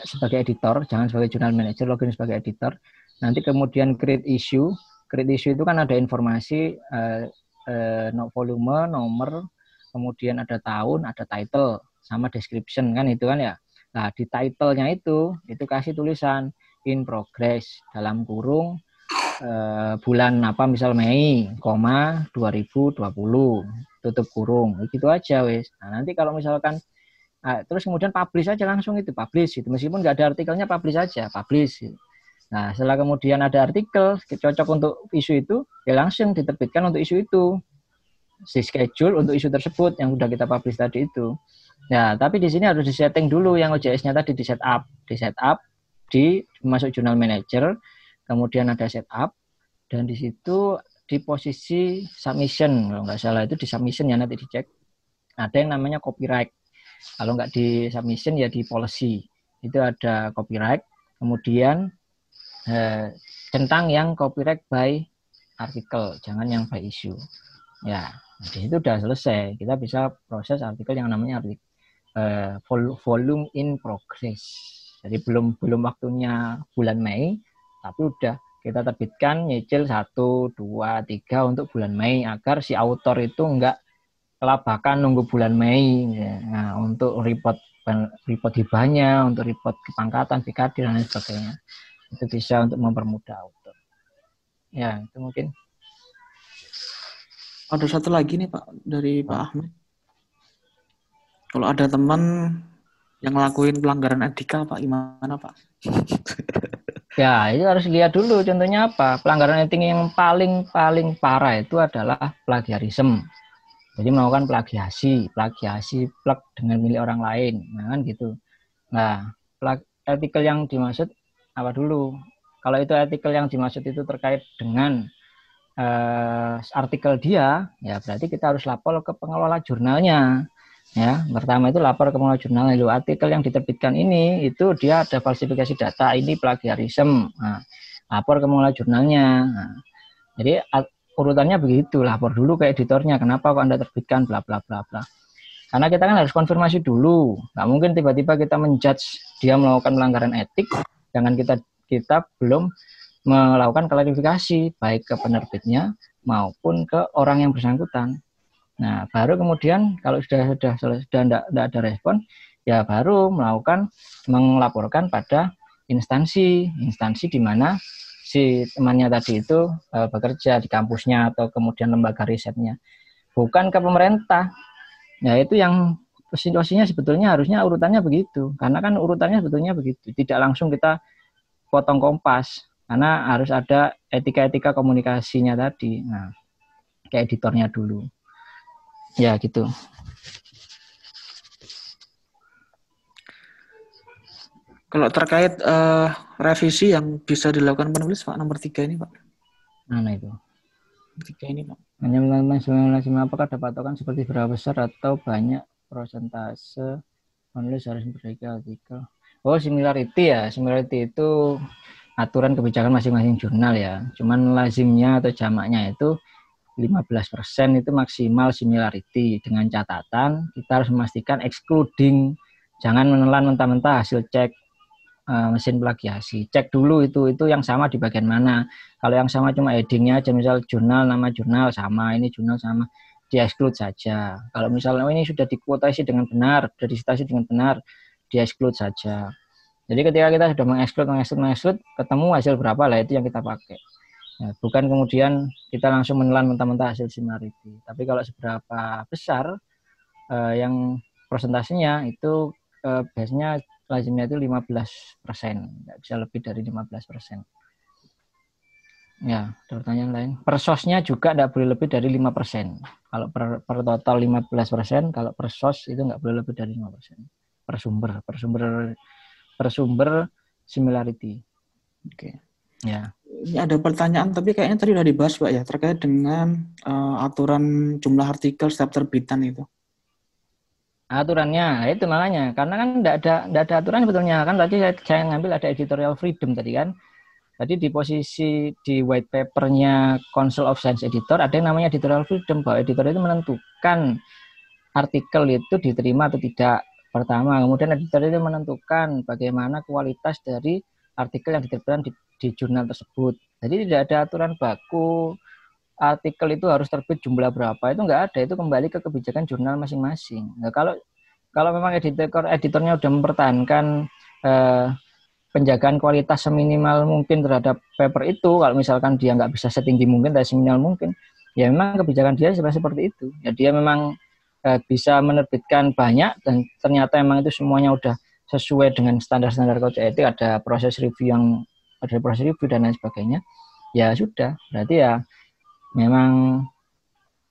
sebagai editor, jangan sebagai jurnal manager, login sebagai editor. Nanti kemudian create issue. Create issue itu kan ada informasi eh, eh, no- volume, nomor, kemudian ada tahun, ada title, sama description kan itu kan ya. Nah, di title-nya itu itu kasih tulisan in progress dalam kurung eh, bulan apa misal Mei, koma 2020 tutup kurung gitu aja wes. Nah nanti kalau misalkan ah, terus kemudian publish aja langsung itu publish gitu meskipun nggak ada artikelnya publish aja publish. Gitu. Nah setelah kemudian ada artikel cocok untuk isu itu ya langsung diterbitkan untuk isu itu si schedule untuk isu tersebut yang sudah kita publish tadi itu. Nah, tapi di sini harus disetting dulu yang OJS-nya tadi di setup, di setup, di masuk jurnal manager, kemudian ada setup, dan di situ di posisi submission, kalau nggak salah itu di submission ya nanti dicek. Ada yang namanya copyright. Kalau nggak di submission ya di policy. Itu ada copyright, kemudian eh, centang yang copyright by artikel, jangan yang by issue. Ya, di situ udah selesai. Kita bisa proses artikel yang namanya artikel eh, vol- volume in progress. Jadi belum belum waktunya bulan Mei, tapi udah kita terbitkan nyicil satu, dua, tiga untuk bulan Mei agar si autor itu enggak kelabakan nunggu bulan Mei. ya. Nah, untuk report report hibahnya, untuk report kepangkatan, VKD dan lain sebagainya. Itu bisa untuk mempermudah autor. Ya, itu mungkin.
Ada satu lagi nih Pak dari Pak Ahmad. Kalau ada teman yang ngelakuin pelanggaran etika Pak gimana Pak?
Ya, itu harus lihat dulu contohnya apa. Pelanggaran etik yang paling paling parah itu adalah plagiarisme. Jadi melakukan plagiasi, plagiasi plug dengan milik orang lain, nah, kan gitu. Nah, plag- artikel yang dimaksud apa dulu? Kalau itu artikel yang dimaksud itu terkait dengan eh, artikel dia, ya berarti kita harus lapor ke pengelola jurnalnya. Ya, pertama itu lapor ke pengelola jurnal. Lalu artikel yang diterbitkan ini itu dia ada falsifikasi data, ini plagiarisme. Nah, lapor ke pengelola jurnalnya. Nah, jadi urutannya begitu, lapor dulu ke editornya. Kenapa kok Anda terbitkan bla bla bla bla. Karena kita kan harus konfirmasi dulu. Nggak mungkin tiba-tiba kita menjudge dia melakukan pelanggaran etik, jangan kita kita belum melakukan klarifikasi baik ke penerbitnya maupun ke orang yang bersangkutan. Nah, baru kemudian kalau sudah sudah sudah tidak ada respon, ya baru melakukan melaporkan pada instansi, instansi di mana si temannya tadi itu uh, bekerja di kampusnya atau kemudian lembaga risetnya, bukan ke pemerintah. Ya itu yang situasinya sebetulnya harusnya urutannya begitu, karena kan urutannya sebetulnya begitu, tidak langsung kita potong kompas, karena harus ada etika-etika komunikasinya tadi. Nah, kayak editornya dulu. Ya gitu.
Kalau terkait uh, revisi yang bisa dilakukan penulis Pak nomor tiga ini Pak.
Mana itu?
Tiga ini Pak.
Hanya menggunakan apakah ada patokan seperti berapa besar atau banyak persentase penulis harus memperbaiki artikel. Oh, similarity ya. Similarity itu aturan kebijakan masing-masing jurnal ya. Cuman lazimnya atau jamaknya itu 15% itu maksimal similarity dengan catatan kita harus memastikan excluding jangan menelan mentah-mentah hasil cek uh, mesin plagiasi. Cek dulu itu itu yang sama di bagian mana. Kalau yang sama cuma headingnya aja misal jurnal nama jurnal sama ini jurnal sama di exclude saja. Kalau misalnya oh, ini sudah dikuotasi dengan benar sudah disitasi dengan benar di exclude saja. Jadi ketika kita sudah mengeksklut mengeksklut mengeksklut ketemu hasil berapa lah itu yang kita pakai. Ya, bukan kemudian kita langsung menelan mentah-mentah hasil similarity. Tapi kalau seberapa besar uh, yang persentasenya itu uh, biasanya lazimnya itu 15 persen, tidak bisa lebih dari 15 persen. Ya, ada pertanyaan lain. Per sosnya juga tidak boleh lebih dari 5 persen. Kalau per, per total 15 persen, kalau per sos itu nggak boleh lebih dari 5 persen. Per sumber, per sumber, per sumber similarity.
Oke. Okay.
Ya
ini ada pertanyaan tapi kayaknya tadi udah dibahas Pak ya terkait dengan uh, aturan jumlah artikel setiap terbitan itu.
Aturannya itu makanya karena kan tidak ada tidak ada aturan sebetulnya kan tadi saya, saya ngambil ada editorial freedom tadi kan. Tadi di posisi di white papernya Council of Science Editor ada yang namanya editorial freedom bahwa editor itu menentukan artikel itu diterima atau tidak. Pertama, kemudian editor itu menentukan bagaimana kualitas dari artikel yang diterbitkan di di jurnal tersebut. Jadi tidak ada aturan baku artikel itu harus terbit jumlah berapa itu enggak ada itu kembali ke kebijakan jurnal masing-masing. Nah, kalau kalau memang editor editornya sudah mempertahankan eh, penjagaan kualitas seminimal mungkin terhadap paper itu, kalau misalkan dia nggak bisa setinggi mungkin dan seminimal mungkin, ya memang kebijakan dia seperti itu. Ya dia memang eh, bisa menerbitkan banyak dan ternyata memang itu semuanya udah sesuai dengan standar-standar kode etik, ada proses review yang ada proses review dan lain sebagainya ya sudah berarti ya memang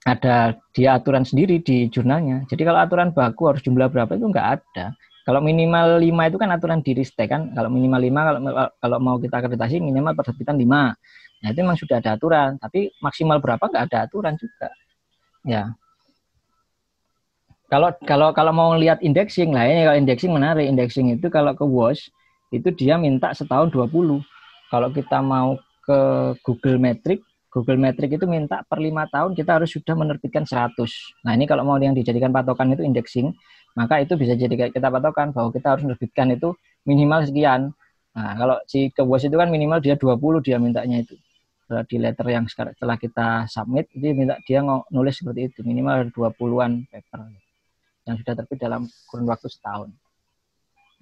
ada dia aturan sendiri di jurnalnya. Jadi kalau aturan baku harus jumlah berapa itu enggak ada. Kalau minimal 5 itu kan aturan di ristek kan. Kalau minimal 5 kalau kalau mau kita akreditasi minimal penerbitan 5 nah itu memang sudah ada aturan. Tapi maksimal berapa enggak ada aturan juga. Ya. Kalau kalau kalau mau lihat indexing lah ini kalau indexing menarik. Indexing itu kalau ke WOS itu dia minta setahun 20 kalau kita mau ke Google Metric, Google Metric itu minta per lima tahun kita harus sudah menerbitkan 100. Nah ini kalau mau yang dijadikan patokan itu indexing, maka itu bisa jadi kita patokan bahwa kita harus menerbitkan itu minimal sekian. Nah kalau si kebos itu kan minimal dia 20 dia mintanya itu. Di letter yang sekarang setelah kita submit, dia minta dia nulis seperti itu, minimal 20-an paper yang sudah terbit dalam kurun waktu setahun.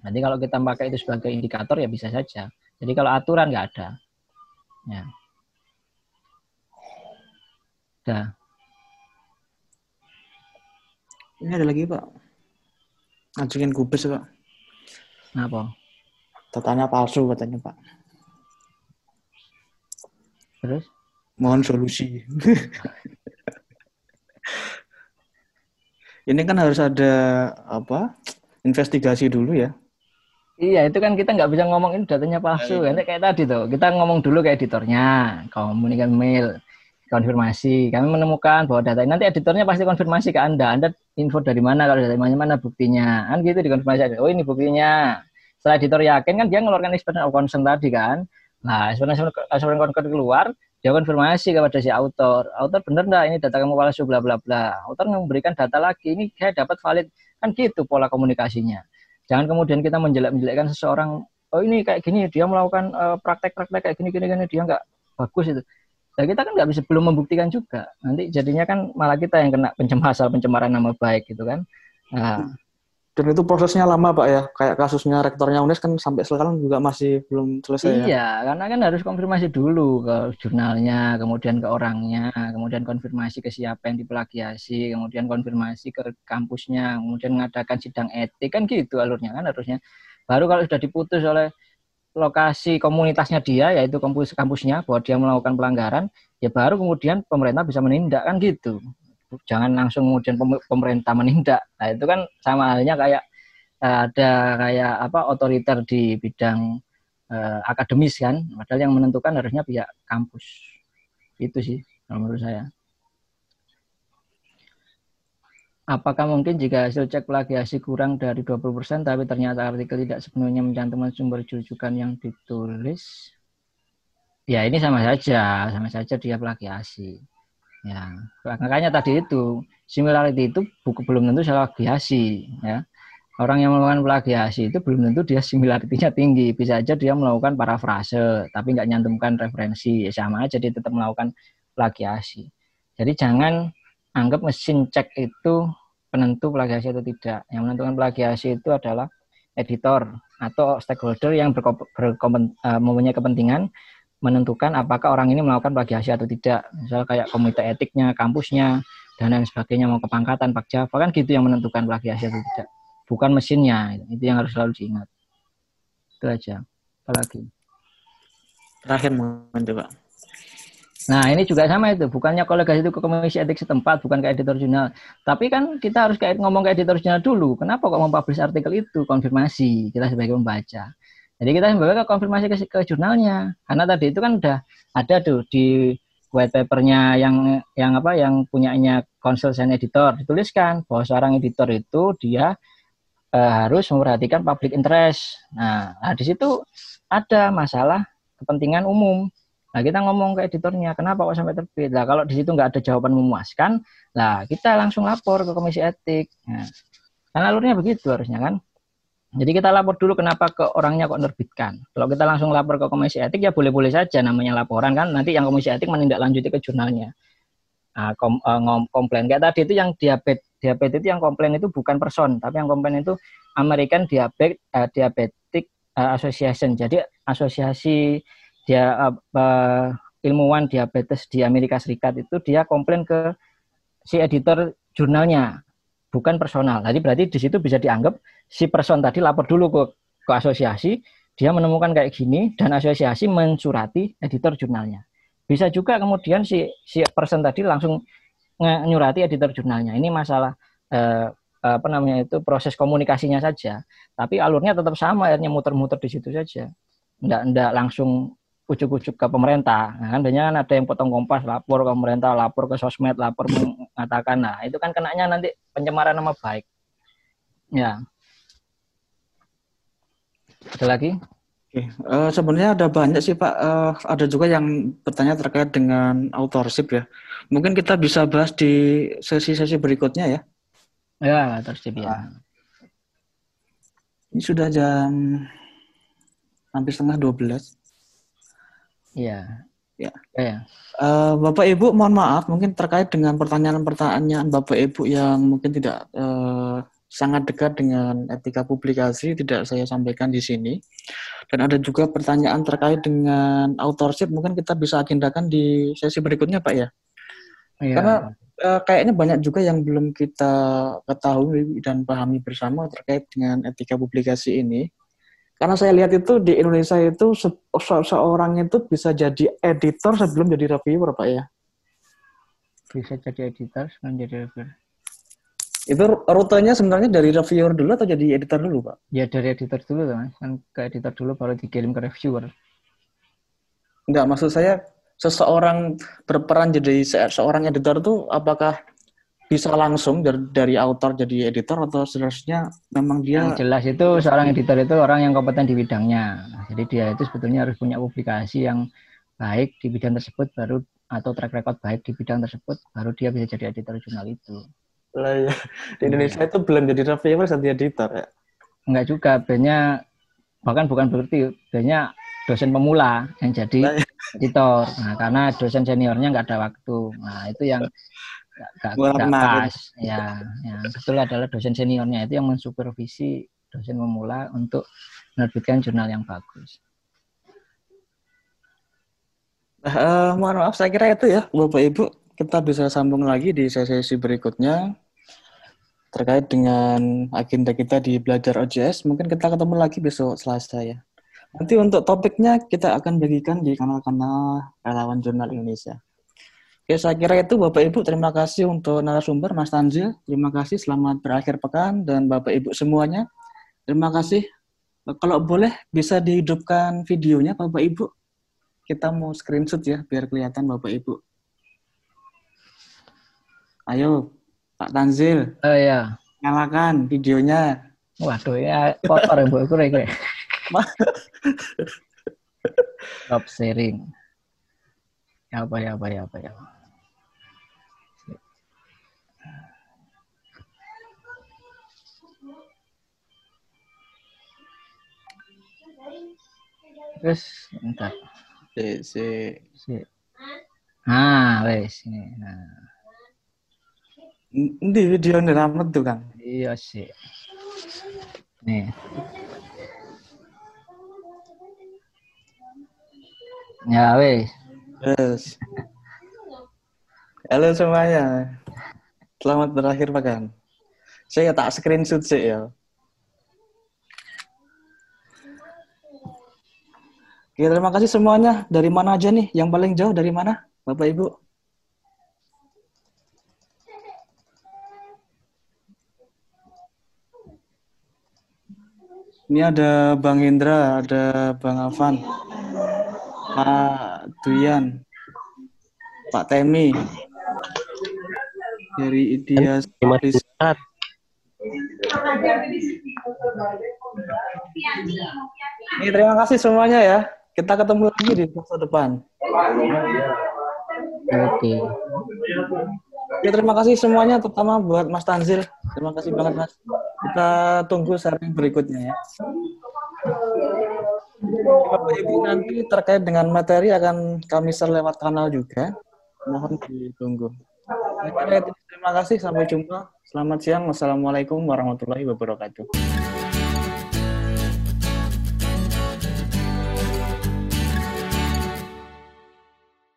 Nanti kalau kita pakai itu sebagai indikator ya bisa saja. Jadi kalau aturan nggak ada. Ya. Dah.
Ini ada lagi Pak. Ngajuin kubis Pak.
Kenapa?
Datanya palsu katanya Pak.
Terus?
Mohon solusi. Ini kan harus ada apa? Investigasi dulu ya
Iya, itu kan kita nggak bisa ngomong ini datanya palsu. Nah, kayak tadi tuh, kita ngomong dulu ke editornya, komunikasi mail. Konfirmasi. Kami menemukan bahwa data ini nanti editornya pasti konfirmasi ke Anda. Anda info dari mana kalau dari mana mana buktinya. Kan gitu dikonfirmasi. Oh ini buktinya. Setelah editor yakin kan dia ngeluarkan expression of concern tadi kan. Nah, expression of concern keluar, dia konfirmasi kepada si autor. Autor benar enggak ini data kamu palsu bla bla bla. Autor memberikan data lagi. Ini saya dapat valid. Kan gitu pola komunikasinya. Jangan kemudian kita menjelek-menjelekkan seseorang oh ini kayak gini dia melakukan uh, praktek-praktek kayak gini gini gini dia nggak bagus itu Nah, kita kan nggak bisa belum membuktikan juga. Nanti jadinya kan malah kita yang kena pencemaran pencemaran nama baik gitu kan. Nah,
dan itu prosesnya lama Pak ya. Kayak kasusnya rektornya UNES kan sampai sekarang juga masih belum selesai
iya, ya. Iya, karena kan harus konfirmasi dulu ke jurnalnya, kemudian ke orangnya, kemudian konfirmasi ke siapa yang diplagiasi, kemudian konfirmasi ke kampusnya, kemudian mengadakan sidang etik kan gitu alurnya kan harusnya. Baru kalau sudah diputus oleh lokasi komunitasnya dia yaitu kampus kampusnya bahwa dia melakukan pelanggaran ya baru kemudian pemerintah bisa menindak kan gitu. Jangan langsung kemudian pemerintah menindak. Nah itu kan sama halnya kayak eh, ada kayak apa otoriter di bidang uh, akademis kan. Padahal yang menentukan harusnya pihak kampus. Itu sih menurut saya Apakah mungkin jika hasil cek plagiasi kurang dari 20% tapi ternyata artikel tidak sepenuhnya mencantumkan sumber rujukan yang ditulis? Ya ini sama saja, sama saja dia plagiasi. Ya, makanya tadi itu similarity itu buku belum tentu salah plagiasi, ya. Orang yang melakukan plagiasi itu belum tentu dia similarity-nya tinggi. Bisa aja dia melakukan parafrase, tapi nggak nyantumkan referensi. Ya, sama aja dia tetap melakukan plagiasi. Jadi jangan anggap mesin cek itu penentu plagiasi atau tidak. Yang menentukan plagiasi itu adalah editor atau stakeholder yang uh, mempunyai kepentingan menentukan apakah orang ini melakukan plagiasi atau tidak. Misal kayak komite etiknya, kampusnya, dan lain sebagainya mau kepangkatan, Pak Java kan gitu yang menentukan plagiasi atau tidak. Bukan mesinnya, itu yang harus selalu diingat. Itu aja. Apalagi.
Terakhir mungkin Pak.
Nah, ini juga sama itu. Bukannya kolegasi itu ke komisi etik setempat, bukan ke editor jurnal. Tapi kan kita harus kayak ngomong ke editor jurnal dulu. Kenapa kok mempublish artikel itu? Konfirmasi kita sebagai pembaca. Jadi kita sebagai konfirmasi ke, ke jurnalnya. Karena tadi itu kan udah ada tuh di white papernya yang yang apa yang punyanya konsultan editor dituliskan bahwa seorang editor itu dia uh, harus memperhatikan public interest. Nah, nah di situ ada masalah kepentingan umum. Nah, kita ngomong ke editornya, kenapa kok sampai terbit? Nah, kalau di situ nggak ada jawaban memuaskan, nah kita langsung lapor ke komisi etik. Nah, kan alurnya begitu harusnya kan. Jadi kita lapor dulu kenapa ke orangnya kok nerbitkan. Kalau kita langsung lapor ke komisi etik ya boleh-boleh saja namanya laporan kan. Nanti yang komisi etik menindaklanjuti ke jurnalnya. Nah, kom, uh, komplain kayak tadi itu yang diabetes diabetes itu yang komplain itu bukan person, tapi yang komplain itu American Diabetes uh, Diabetic uh, Association. Jadi asosiasi dia uh, ilmuwan diabetes di Amerika Serikat itu dia komplain ke si editor jurnalnya bukan personal. Jadi berarti di situ bisa dianggap si person tadi lapor dulu ke ke asosiasi, dia menemukan kayak gini dan asosiasi mensurati editor jurnalnya. Bisa juga kemudian si si person tadi langsung nyurati editor jurnalnya. Ini masalah eh, apa namanya itu proses komunikasinya saja. Tapi alurnya tetap sama, akhirnya muter-muter di situ saja. Enggak enggak langsung ujuk-ujuk ke pemerintah. Nah, kan banyak kan ada yang potong kompas, lapor ke pemerintah, lapor ke sosmed, lapor mengatakan, nah itu kan kenanya nanti pencemaran nama baik. Ya. Ada lagi?
Oke, uh, sebenarnya ada banyak sih Pak. Uh, ada juga yang bertanya terkait dengan authorship ya. Mungkin kita bisa bahas di sesi-sesi berikutnya ya.
Ya, authorship ya. Uh,
ini sudah jam hampir setengah 12.
Iya.
Ya. ya. Uh, Bapak Ibu, mohon maaf, mungkin terkait dengan pertanyaan-pertanyaan Bapak Ibu yang mungkin tidak uh, sangat dekat dengan etika publikasi, tidak saya sampaikan di sini. Dan ada juga pertanyaan terkait dengan authorship, mungkin kita bisa agendakan di sesi berikutnya, Pak ya. ya. Karena uh, kayaknya banyak juga yang belum kita ketahui dan pahami bersama terkait dengan etika publikasi ini. Karena saya lihat itu di Indonesia itu se seorang itu bisa jadi editor sebelum jadi reviewer, Pak ya.
Bisa jadi editor sebelum jadi reviewer.
Itu rutenya sebenarnya dari reviewer dulu atau jadi editor dulu, Pak?
Ya dari editor dulu, Mas. Kan ke editor dulu baru dikirim ke reviewer.
Enggak, maksud saya seseorang berperan jadi se- seorang editor tuh apakah bisa langsung dari, dari autor jadi editor atau seharusnya memang dia
Yang jelas itu seorang editor itu orang yang kompeten di bidangnya. Jadi dia itu sebetulnya harus punya publikasi yang baik di bidang tersebut baru atau track record baik di bidang tersebut baru dia bisa jadi editor jurnal itu.
Lah ya, di Indonesia itu belum jadi reviewer jadi editor ya.
Enggak juga, banyak bahkan bukan berarti banyak dosen pemula yang jadi
Lah, ya.
editor. Nah, karena dosen seniornya nggak ada waktu. Nah, itu yang nggak
menarik.
pas. Ya, yang betul adalah dosen seniornya itu yang mensupervisi dosen pemula untuk menerbitkan jurnal yang bagus.
Eh, mohon maaf, saya kira itu ya, Bapak Ibu. Kita bisa sambung lagi di sesi berikutnya terkait dengan agenda kita di belajar OJS. Mungkin kita ketemu lagi besok Selasa ya. Nanti untuk topiknya kita akan bagikan di kanal-kanal relawan jurnal Indonesia. Oke, saya kira itu Bapak Ibu. Terima kasih untuk narasumber Mas Tanzil. Terima kasih. Selamat berakhir pekan dan Bapak Ibu semuanya. Terima kasih. Kalau boleh bisa dihidupkan videonya Bapak Ibu kita mau screenshot ya biar kelihatan Bapak Ibu. Ayo, Pak Tanzil,
Oh ya,
nyalakan videonya.
waduh ya kotor Bu Iku rek. Stop sharing. Ya apa ya apa ya apa ya. Terus entar.
Si, si.
Si. Nah, wes ini. Nah,
Di video ini ramet tuh Kang.
iya sih. Nih. Ya wes.
Yes. Halo semuanya. Selamat berakhir pekan. Saya tak screenshot sih ya. Oke, terima kasih semuanya. Dari mana aja nih? Yang paling jauh dari mana? Bapak Ibu? Ini ada Bang Indra, ada Bang Afan, Pak Duyan, Pak Temi, dari Studies. Ini terima kasih semuanya ya. Kita ketemu lagi di masa depan.
Oke.
Ya, terima kasih semuanya, terutama buat Mas Tanzil. Terima kasih banget, Mas. Kita tunggu sharing berikutnya ya. Bapak Ibu nanti terkait dengan materi akan kami share lewat kanal juga. Mohon ditunggu. Terima kasih, sampai jumpa. Selamat siang. Wassalamualaikum warahmatullahi wabarakatuh.